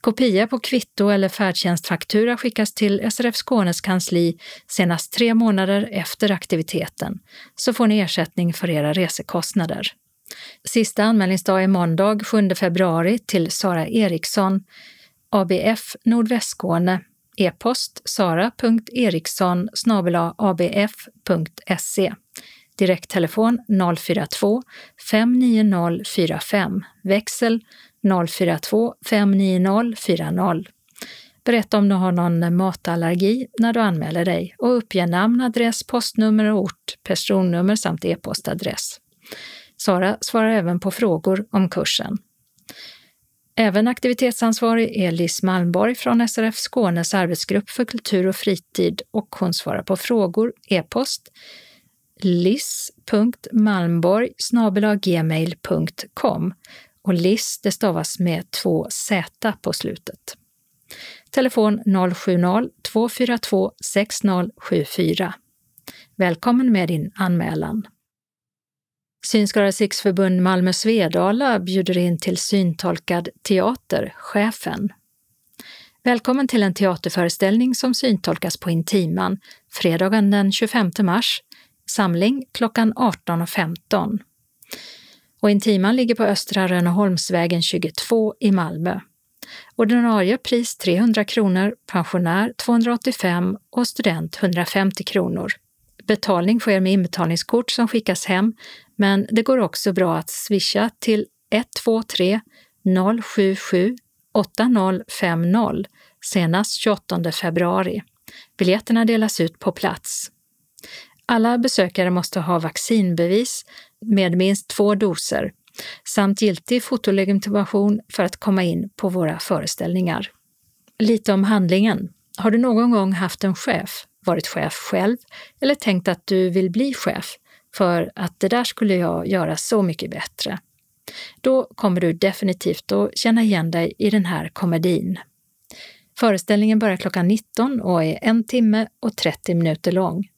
Kopia på kvitto eller färdtjänstfaktura skickas till SRF Skånes kansli senast tre månader efter aktiviteten, så får ni ersättning för era resekostnader. Sista anmälningsdag är måndag 7 februari till Sara Eriksson, ABF Nordvästskåne, e-post sara.eriksson abf.se Direkttelefon 042 590 45, växel 042 590 40. Berätta om du har någon matallergi när du anmäler dig och uppge namn, adress, postnummer och ort, personnummer samt e-postadress. Sara svarar även på frågor om kursen. Även aktivitetsansvarig är Liz Malmborg från SRF Skånes arbetsgrupp för kultur och fritid och hon svarar på frågor, e-post, liss.malmborg gmail.com och Liss det stavas med två Z på slutet. Telefon 070-242 6074. Välkommen med din anmälan. Synskadades riksförbund Malmö Svedala bjuder in till syntolkad teater, Chefen. Välkommen till en teaterföreställning som syntolkas på Intiman fredagen den 25 mars samling klockan 18.15. Och Intiman ligger på Östra Rönneholmsvägen 22 i Malmö. Ordinarie pris 300 kronor, pensionär 285 och student 150 kronor. Betalning sker med inbetalningskort som skickas hem, men det går också bra att swisha till 123 077 8050 senast 28 februari. Biljetterna delas ut på plats. Alla besökare måste ha vaccinbevis med minst två doser samt giltig fotolegitimation för att komma in på våra föreställningar. Lite om handlingen. Har du någon gång haft en chef, varit chef själv eller tänkt att du vill bli chef för att det där skulle jag göra så mycket bättre? Då kommer du definitivt att känna igen dig i den här komedin. Föreställningen börjar klockan 19 och är en timme och 30 minuter lång.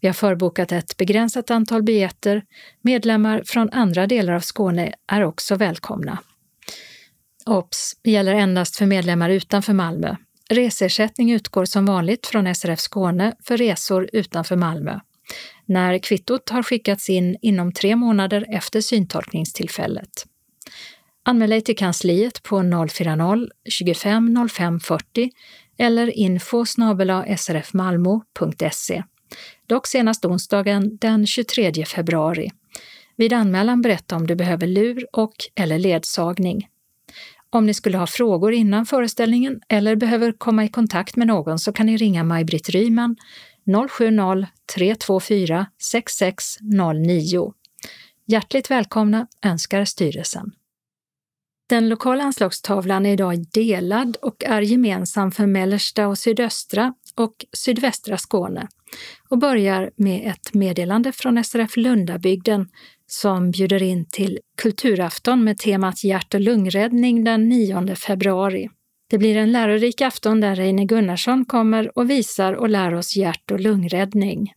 Vi har förbokat ett begränsat antal biljetter. Medlemmar från andra delar av Skåne är också välkomna. Ops! gäller endast för medlemmar utanför Malmö. Resersättning utgår som vanligt från SRF Skåne för resor utanför Malmö när kvittot har skickats in inom tre månader efter syntolkningstillfället. Anmäl dig till kansliet på 040-25 05 40 eller info srfmalmo.se. Dock senast onsdagen den 23 februari. Vid anmälan berätta om du behöver lur och eller ledsagning. Om ni skulle ha frågor innan föreställningen eller behöver komma i kontakt med någon så kan ni ringa Maj-Britt Ryman 070-324 6609. Hjärtligt välkomna önskar styrelsen. Den lokala anslagstavlan är idag delad och är gemensam för mellersta och sydöstra och sydvästra Skåne och börjar med ett meddelande från SRF Lundabygden som bjuder in till kulturafton med temat hjärt och lungräddning den 9 februari. Det blir en lärorik afton där Reine Gunnarsson kommer och visar och lär oss hjärt och lungräddning.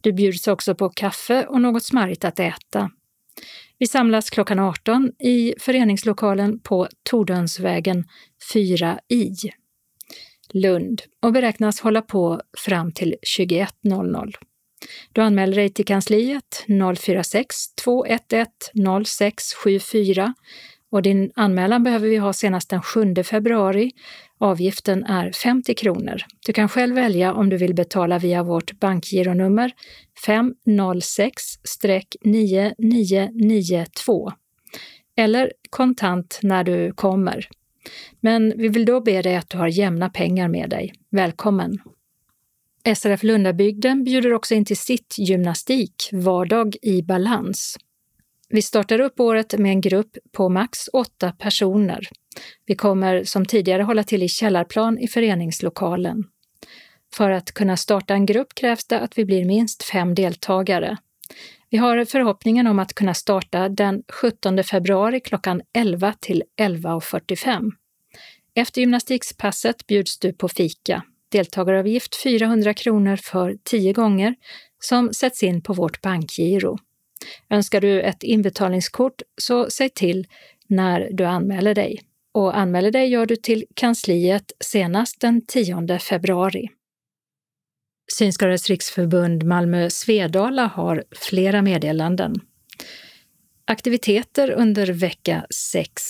Du bjuds också på kaffe och något smarrigt att äta. Vi samlas klockan 18 i föreningslokalen på Tordönsvägen 4i, Lund och beräknas hålla på fram till 21.00. Du anmäler dig till kansliet 046 211 0674 och din anmälan behöver vi ha senast den 7 februari. Avgiften är 50 kronor. Du kan själv välja om du vill betala via vårt bankgironummer 506-9992 eller kontant när du kommer. Men vi vill då be dig att du har jämna pengar med dig. Välkommen! SRF Lundabygden bjuder också in till sitt gymnastik, Vardag i balans. Vi startar upp året med en grupp på max åtta personer. Vi kommer som tidigare hålla till i källarplan i föreningslokalen. För att kunna starta en grupp krävs det att vi blir minst fem deltagare. Vi har förhoppningen om att kunna starta den 17 februari klockan 11 till 11.45. Efter gymnastikspasset bjuds du på fika. Deltagaravgift 400 kronor för 10 gånger som sätts in på vårt bankgiro. Önskar du ett inbetalningskort så säg till när du anmäler dig. Och anmäler dig gör du till kansliet senast den 10 februari. Synskadades riksförbund Malmö Svedala har flera meddelanden. Aktiviteter under vecka 6.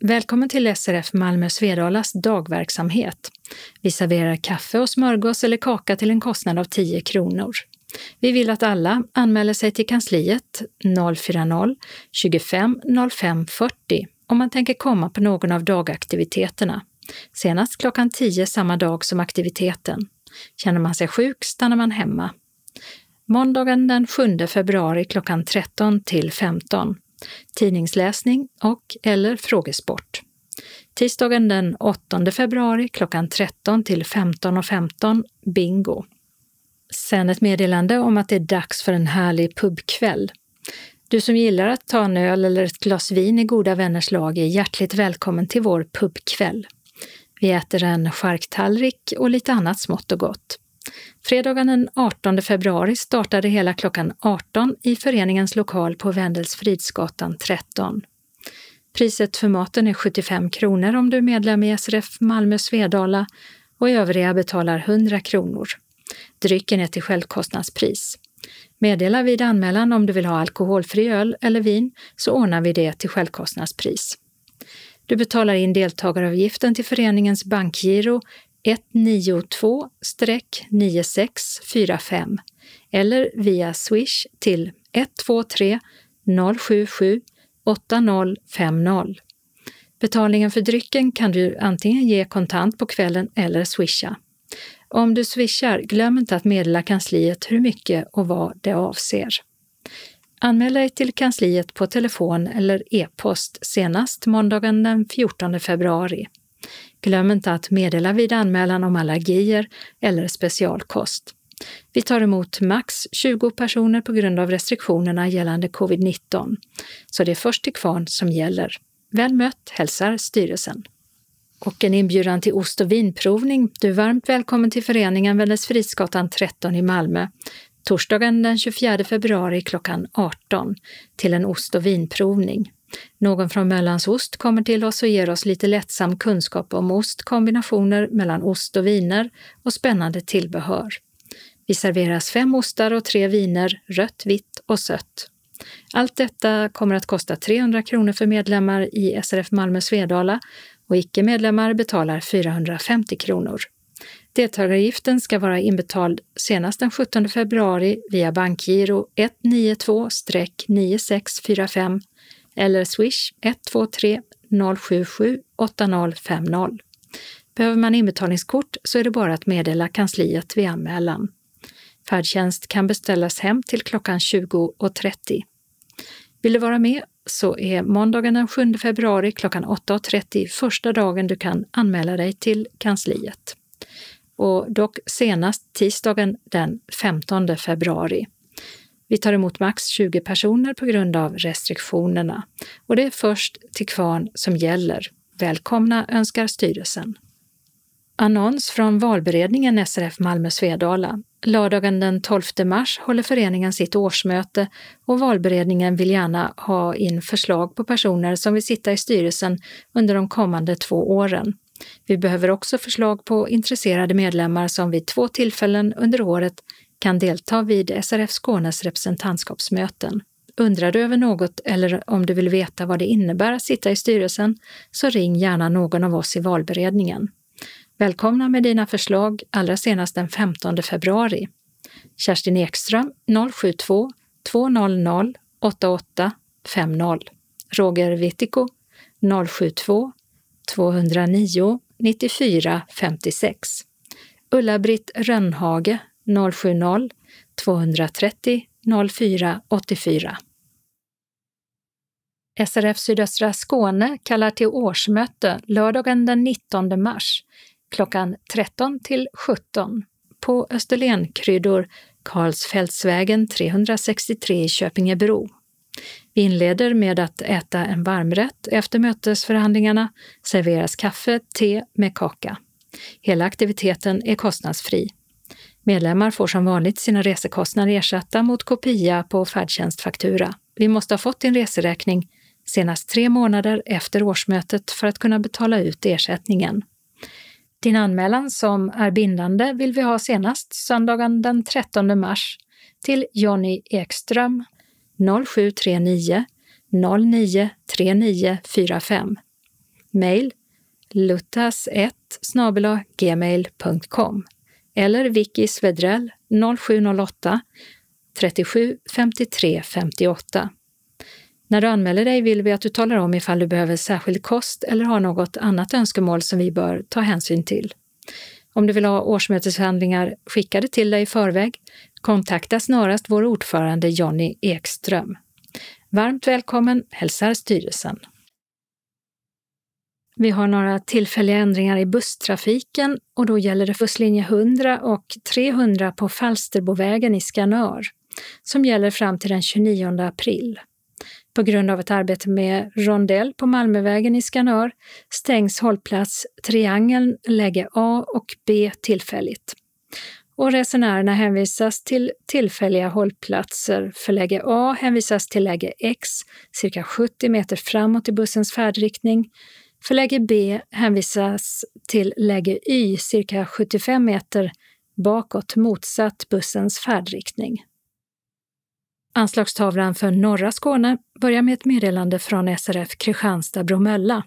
Välkommen till SRF Malmö Svedalas dagverksamhet. Vi serverar kaffe och smörgås eller kaka till en kostnad av 10 kronor. Vi vill att alla anmäler sig till kansliet 040 25 05 40 om man tänker komma på någon av dagaktiviteterna. Senast klockan 10 samma dag som aktiviteten. Känner man sig sjuk stannar man hemma. Måndagen den 7 februari klockan 13 till 15. Tidningsläsning och eller frågesport. Tisdagen den 8 februari klockan 13 till 15.15 15, bingo. Sen ett meddelande om att det är dags för en härlig pubkväll. Du som gillar att ta en öl eller ett glas vin i goda vänners lag är hjärtligt välkommen till vår pubkväll. Vi äter en charktallrik och lite annat smått och gott. Fredagen den 18 februari startade hela klockan 18 i föreningens lokal på Wendelsfridsgatan 13. Priset för maten är 75 kronor om du är medlem i SRF Malmö Svedala och övriga betalar 100 kronor. Drycken är till självkostnadspris. Meddela vid anmälan om du vill ha alkoholfri öl eller vin så ordnar vi det till självkostnadspris. Du betalar in deltagaravgiften till föreningens bankgiro 192-9645 eller via Swish till 123 077 8050. Betalningen för drycken kan du antingen ge kontant på kvällen eller swisha. Om du swishar, glöm inte att meddela kansliet hur mycket och vad det avser. Anmäl dig till kansliet på telefon eller e-post senast måndagen den 14 februari. Glöm inte att meddela vid anmälan om allergier eller specialkost. Vi tar emot max 20 personer på grund av restriktionerna gällande covid-19, så det är först till kvarn som gäller. Väl mött hälsar styrelsen. Och en inbjudan till ost och vinprovning. Du är varmt välkommen till föreningen Vännäsfridsgatan 13 i Malmö torsdagen den 24 februari klockan 18 till en ost och vinprovning. Någon från Möllans Ost kommer till oss och ger oss lite lättsam kunskap om ost, kombinationer mellan ost och viner och spännande tillbehör. Vi serveras fem ostar och tre viner, rött, vitt och sött. Allt detta kommer att kosta 300 kronor för medlemmar i SRF Malmö Svedala och icke-medlemmar betalar 450 kronor. Deltagaravgiften ska vara inbetald senast den 17 februari via bankgiro 192-9645 eller swish 123 077 8050. Behöver man inbetalningskort så är det bara att meddela kansliet vid anmälan. Färdtjänst kan beställas hem till klockan 20.30. Vill du vara med så är måndagen den 7 februari klockan 8.30 första dagen du kan anmäla dig till kansliet och dock senast tisdagen den 15 februari. Vi tar emot max 20 personer på grund av restriktionerna och det är först till kvarn som gäller. Välkomna önskar styrelsen. Annons från valberedningen SRF Malmö Svedala. Lördagen den 12 mars håller föreningen sitt årsmöte och valberedningen vill gärna ha in förslag på personer som vill sitta i styrelsen under de kommande två åren. Vi behöver också förslag på intresserade medlemmar som vid två tillfällen under året kan delta vid SRF Skånes representantskapsmöten. Undrar du över något eller om du vill veta vad det innebär att sitta i styrelsen så ring gärna någon av oss i valberedningen. Välkomna med dina förslag allra senast den 15 februari. Kerstin Ekström 072 200 8850 Roger Wittiko 072 209 94 56. Ulla-Britt Rönnhage 070 230 04 84. SRF Sydöstra Skåne kallar till årsmöte lördagen den 19 mars klockan 13 till 17 på Österlenkryddor, Karlsfältsvägen 363 i Köpingebro. Vi inleder med att äta en varmrätt. Efter mötesförhandlingarna serveras kaffe, te med kaka. Hela aktiviteten är kostnadsfri. Medlemmar får som vanligt sina resekostnader ersatta mot kopia på färdtjänstfaktura. Vi måste ha fått din reseräkning senast tre månader efter årsmötet för att kunna betala ut ersättningen. Din anmälan som är bindande vill vi ha senast söndagen den 13 mars till Jonny Ekström 0739 093945. Mail luttas1 gmail.com eller Vicky Svedrell 0708 37 53 58. När du anmäler dig vill vi att du talar om ifall du behöver särskild kost eller har något annat önskemål som vi bör ta hänsyn till. Om du vill ha årsmöteshandlingar skickade till dig i förväg, kontakta snarast vår ordförande Jonny Ekström. Varmt välkommen hälsar styrelsen. Vi har några tillfälliga ändringar i busstrafiken och då gäller det busslinje 100 och 300 på Falsterbovägen i Skanör som gäller fram till den 29 april. På grund av ett arbete med rondell på Malmövägen i Skanör stängs hållplats Triangeln läge A och B tillfälligt. Och resenärerna hänvisas till tillfälliga hållplatser. För läge A hänvisas till läge X, cirka 70 meter framåt i bussens färdriktning. För läge B hänvisas till läge Y, cirka 75 meter bakåt motsatt bussens färdriktning. Anslagstavlan för norra Skåne börjar med ett meddelande från SRF Kristianstad-Bromölla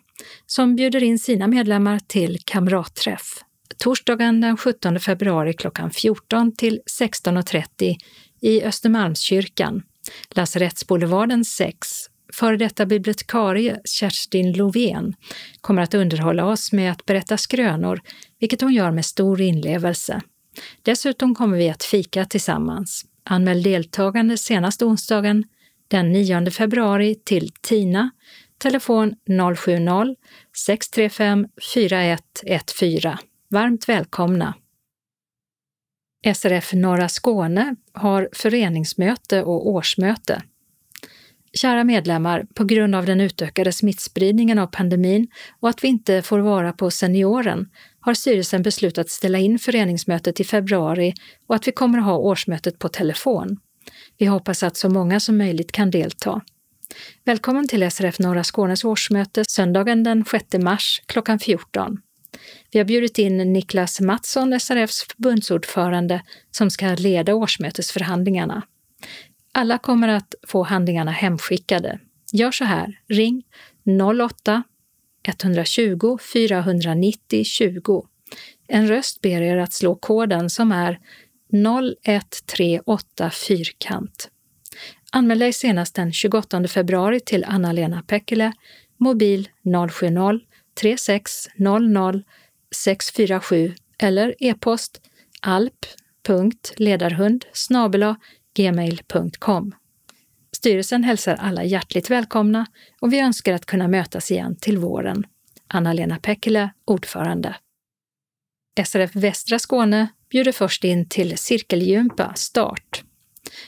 som bjuder in sina medlemmar till kamratträff torsdagen den 17 februari klockan 14 till 16.30 i Östermalmskyrkan, Lasarettsboulevarden 6. Före detta bibliotekarie Kerstin Lovén kommer att underhålla oss med att berätta skrönor, vilket hon gör med stor inlevelse. Dessutom kommer vi att fika tillsammans. Anmäl deltagande senast onsdagen den 9 februari till Tina, telefon 070-635 4114. Varmt välkomna! SRF Norra Skåne har föreningsmöte och årsmöte. Kära medlemmar, på grund av den utökade smittspridningen av pandemin och att vi inte får vara på senioren har styrelsen beslutat ställa in föreningsmötet i februari och att vi kommer att ha årsmötet på telefon. Vi hoppas att så många som möjligt kan delta. Välkommen till SRF Norra Skånes årsmöte söndagen den 6 mars klockan 14. Vi har bjudit in Niklas Mattsson, SRFs förbundsordförande, som ska leda årsmötesförhandlingarna. Alla kommer att få handlingarna hemskickade. Gör så här, ring 08 120 490 20. En röst ber er att slå koden som är 0138 fyrkant. Anmäl dig senast den 28 februari till Anna-Lena Pekkele, mobil 070 3600 647 eller e-post alp.ledarhund gmail.com. Styrelsen hälsar alla hjärtligt välkomna och vi önskar att kunna mötas igen till våren. Anna-Lena Pekkilä, ordförande. SRF Västra Skåne bjuder först in till cirkelgympa start.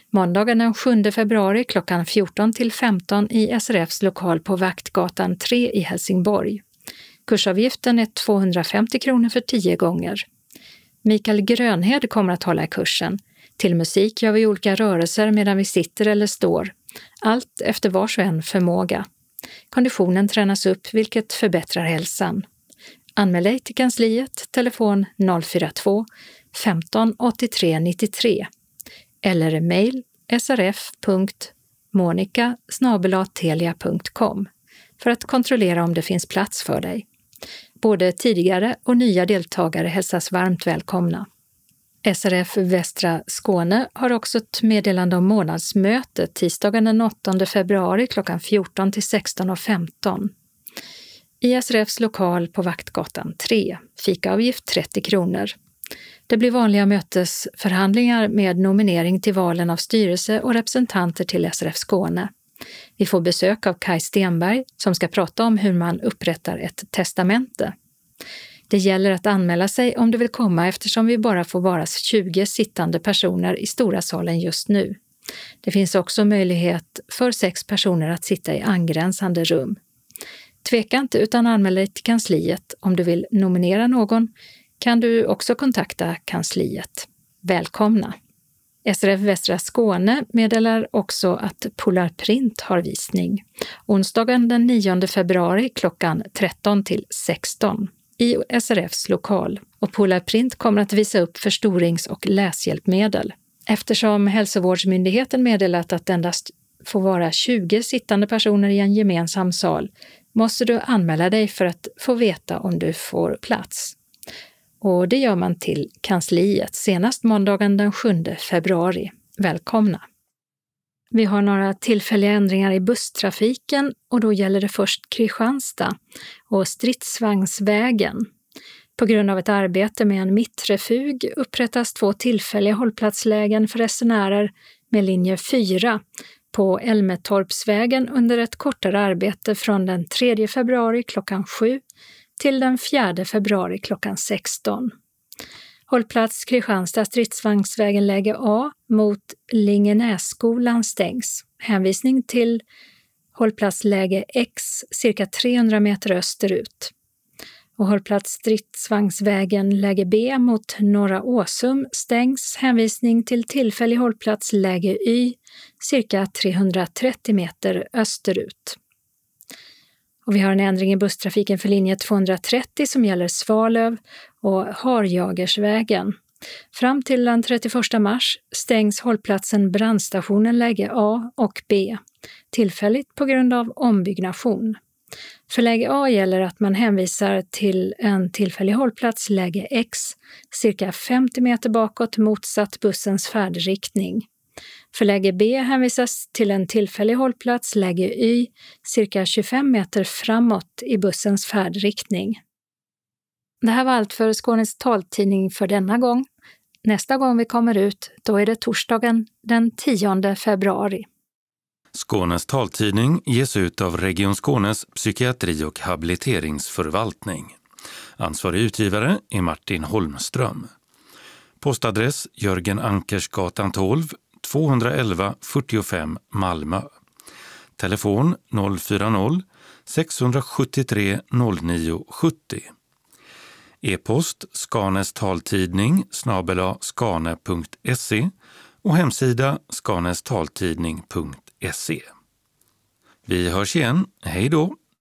Måndagen den 7 februari klockan 14 till 15 i SRFs lokal på Vaktgatan 3 i Helsingborg. Kursavgiften är 250 kronor för 10 gånger. Mikael Grönhed kommer att hålla i kursen. Till musik gör vi olika rörelser medan vi sitter eller står. Allt efter vars och en förmåga. Konditionen tränas upp, vilket förbättrar hälsan. Anmäl dig till kansliet, telefon 042 15 83 93 eller mejl srf.monica för att kontrollera om det finns plats för dig. Både tidigare och nya deltagare hälsas varmt välkomna. SRF Västra Skåne har också ett meddelande om månadsmöte tisdagen den 8 februari klockan 14 till 16.15. I SRFs lokal på Vaktgatan 3, fikaavgift 30 kronor. Det blir vanliga mötesförhandlingar med nominering till valen av styrelse och representanter till SRF Skåne. Vi får besök av Kai Stenberg som ska prata om hur man upprättar ett testamente. Det gäller att anmäla sig om du vill komma eftersom vi bara får vara 20 sittande personer i stora salen just nu. Det finns också möjlighet för sex personer att sitta i angränsande rum. Tveka inte utan anmäl dig till kansliet. Om du vill nominera någon kan du också kontakta kansliet. Välkomna! SRF Västra Skåne meddelar också att Polar Print har visning onsdagen den 9 februari klockan 13 till 16 i SRFs lokal och PolarPrint kommer att visa upp förstorings och läshjälpmedel. Eftersom Hälsovårdsmyndigheten meddelat att endast får vara 20 sittande personer i en gemensam sal måste du anmäla dig för att få veta om du får plats och det gör man till kansliet senast måndagen den 7 februari. Välkomna! Vi har några tillfälliga ändringar i busstrafiken och då gäller det först Kristianstad och Stridsvagnsvägen. På grund av ett arbete med en mittrefug upprättas två tillfälliga hållplatslägen för resenärer med linje 4 på Älmetorpsvägen under ett kortare arbete från den 3 februari klockan 7 till den 4 februari klockan 16. Hållplats Kristianstad stridsvagnsvägen läge A mot Lingenässkolan stängs. Hänvisning till hållplats läge X cirka 300 meter österut. Och hållplats stridsvagnsvägen läge B mot Norra Åsum stängs. Hänvisning till tillfällig hållplats läge Y cirka 330 meter österut. Och vi har en ändring i busstrafiken för linje 230 som gäller Svalöv och Harjagersvägen. Fram till den 31 mars stängs hållplatsen Brandstationen läge A och B, tillfälligt på grund av ombyggnation. För läge A gäller att man hänvisar till en tillfällig hållplats, läge X, cirka 50 meter bakåt motsatt bussens färdriktning. För läge B hänvisas till en tillfällig hållplats, läge Y, cirka 25 meter framåt i bussens färdriktning. Det här var allt för Skånes taltidning för denna gång. Nästa gång vi kommer ut, då är det torsdagen den 10 februari. Skånes taltidning ges ut av Region Skånes psykiatri och habiliteringsförvaltning. Ansvarig utgivare är Martin Holmström. Postadress Jörgen Ankersgatan 12, 211 45 Malmö. Telefon 040-673 0970. E-post Skanes taltidning snabela skane.se och hemsida skanestaltidning.se. Vi hörs igen. Hej då!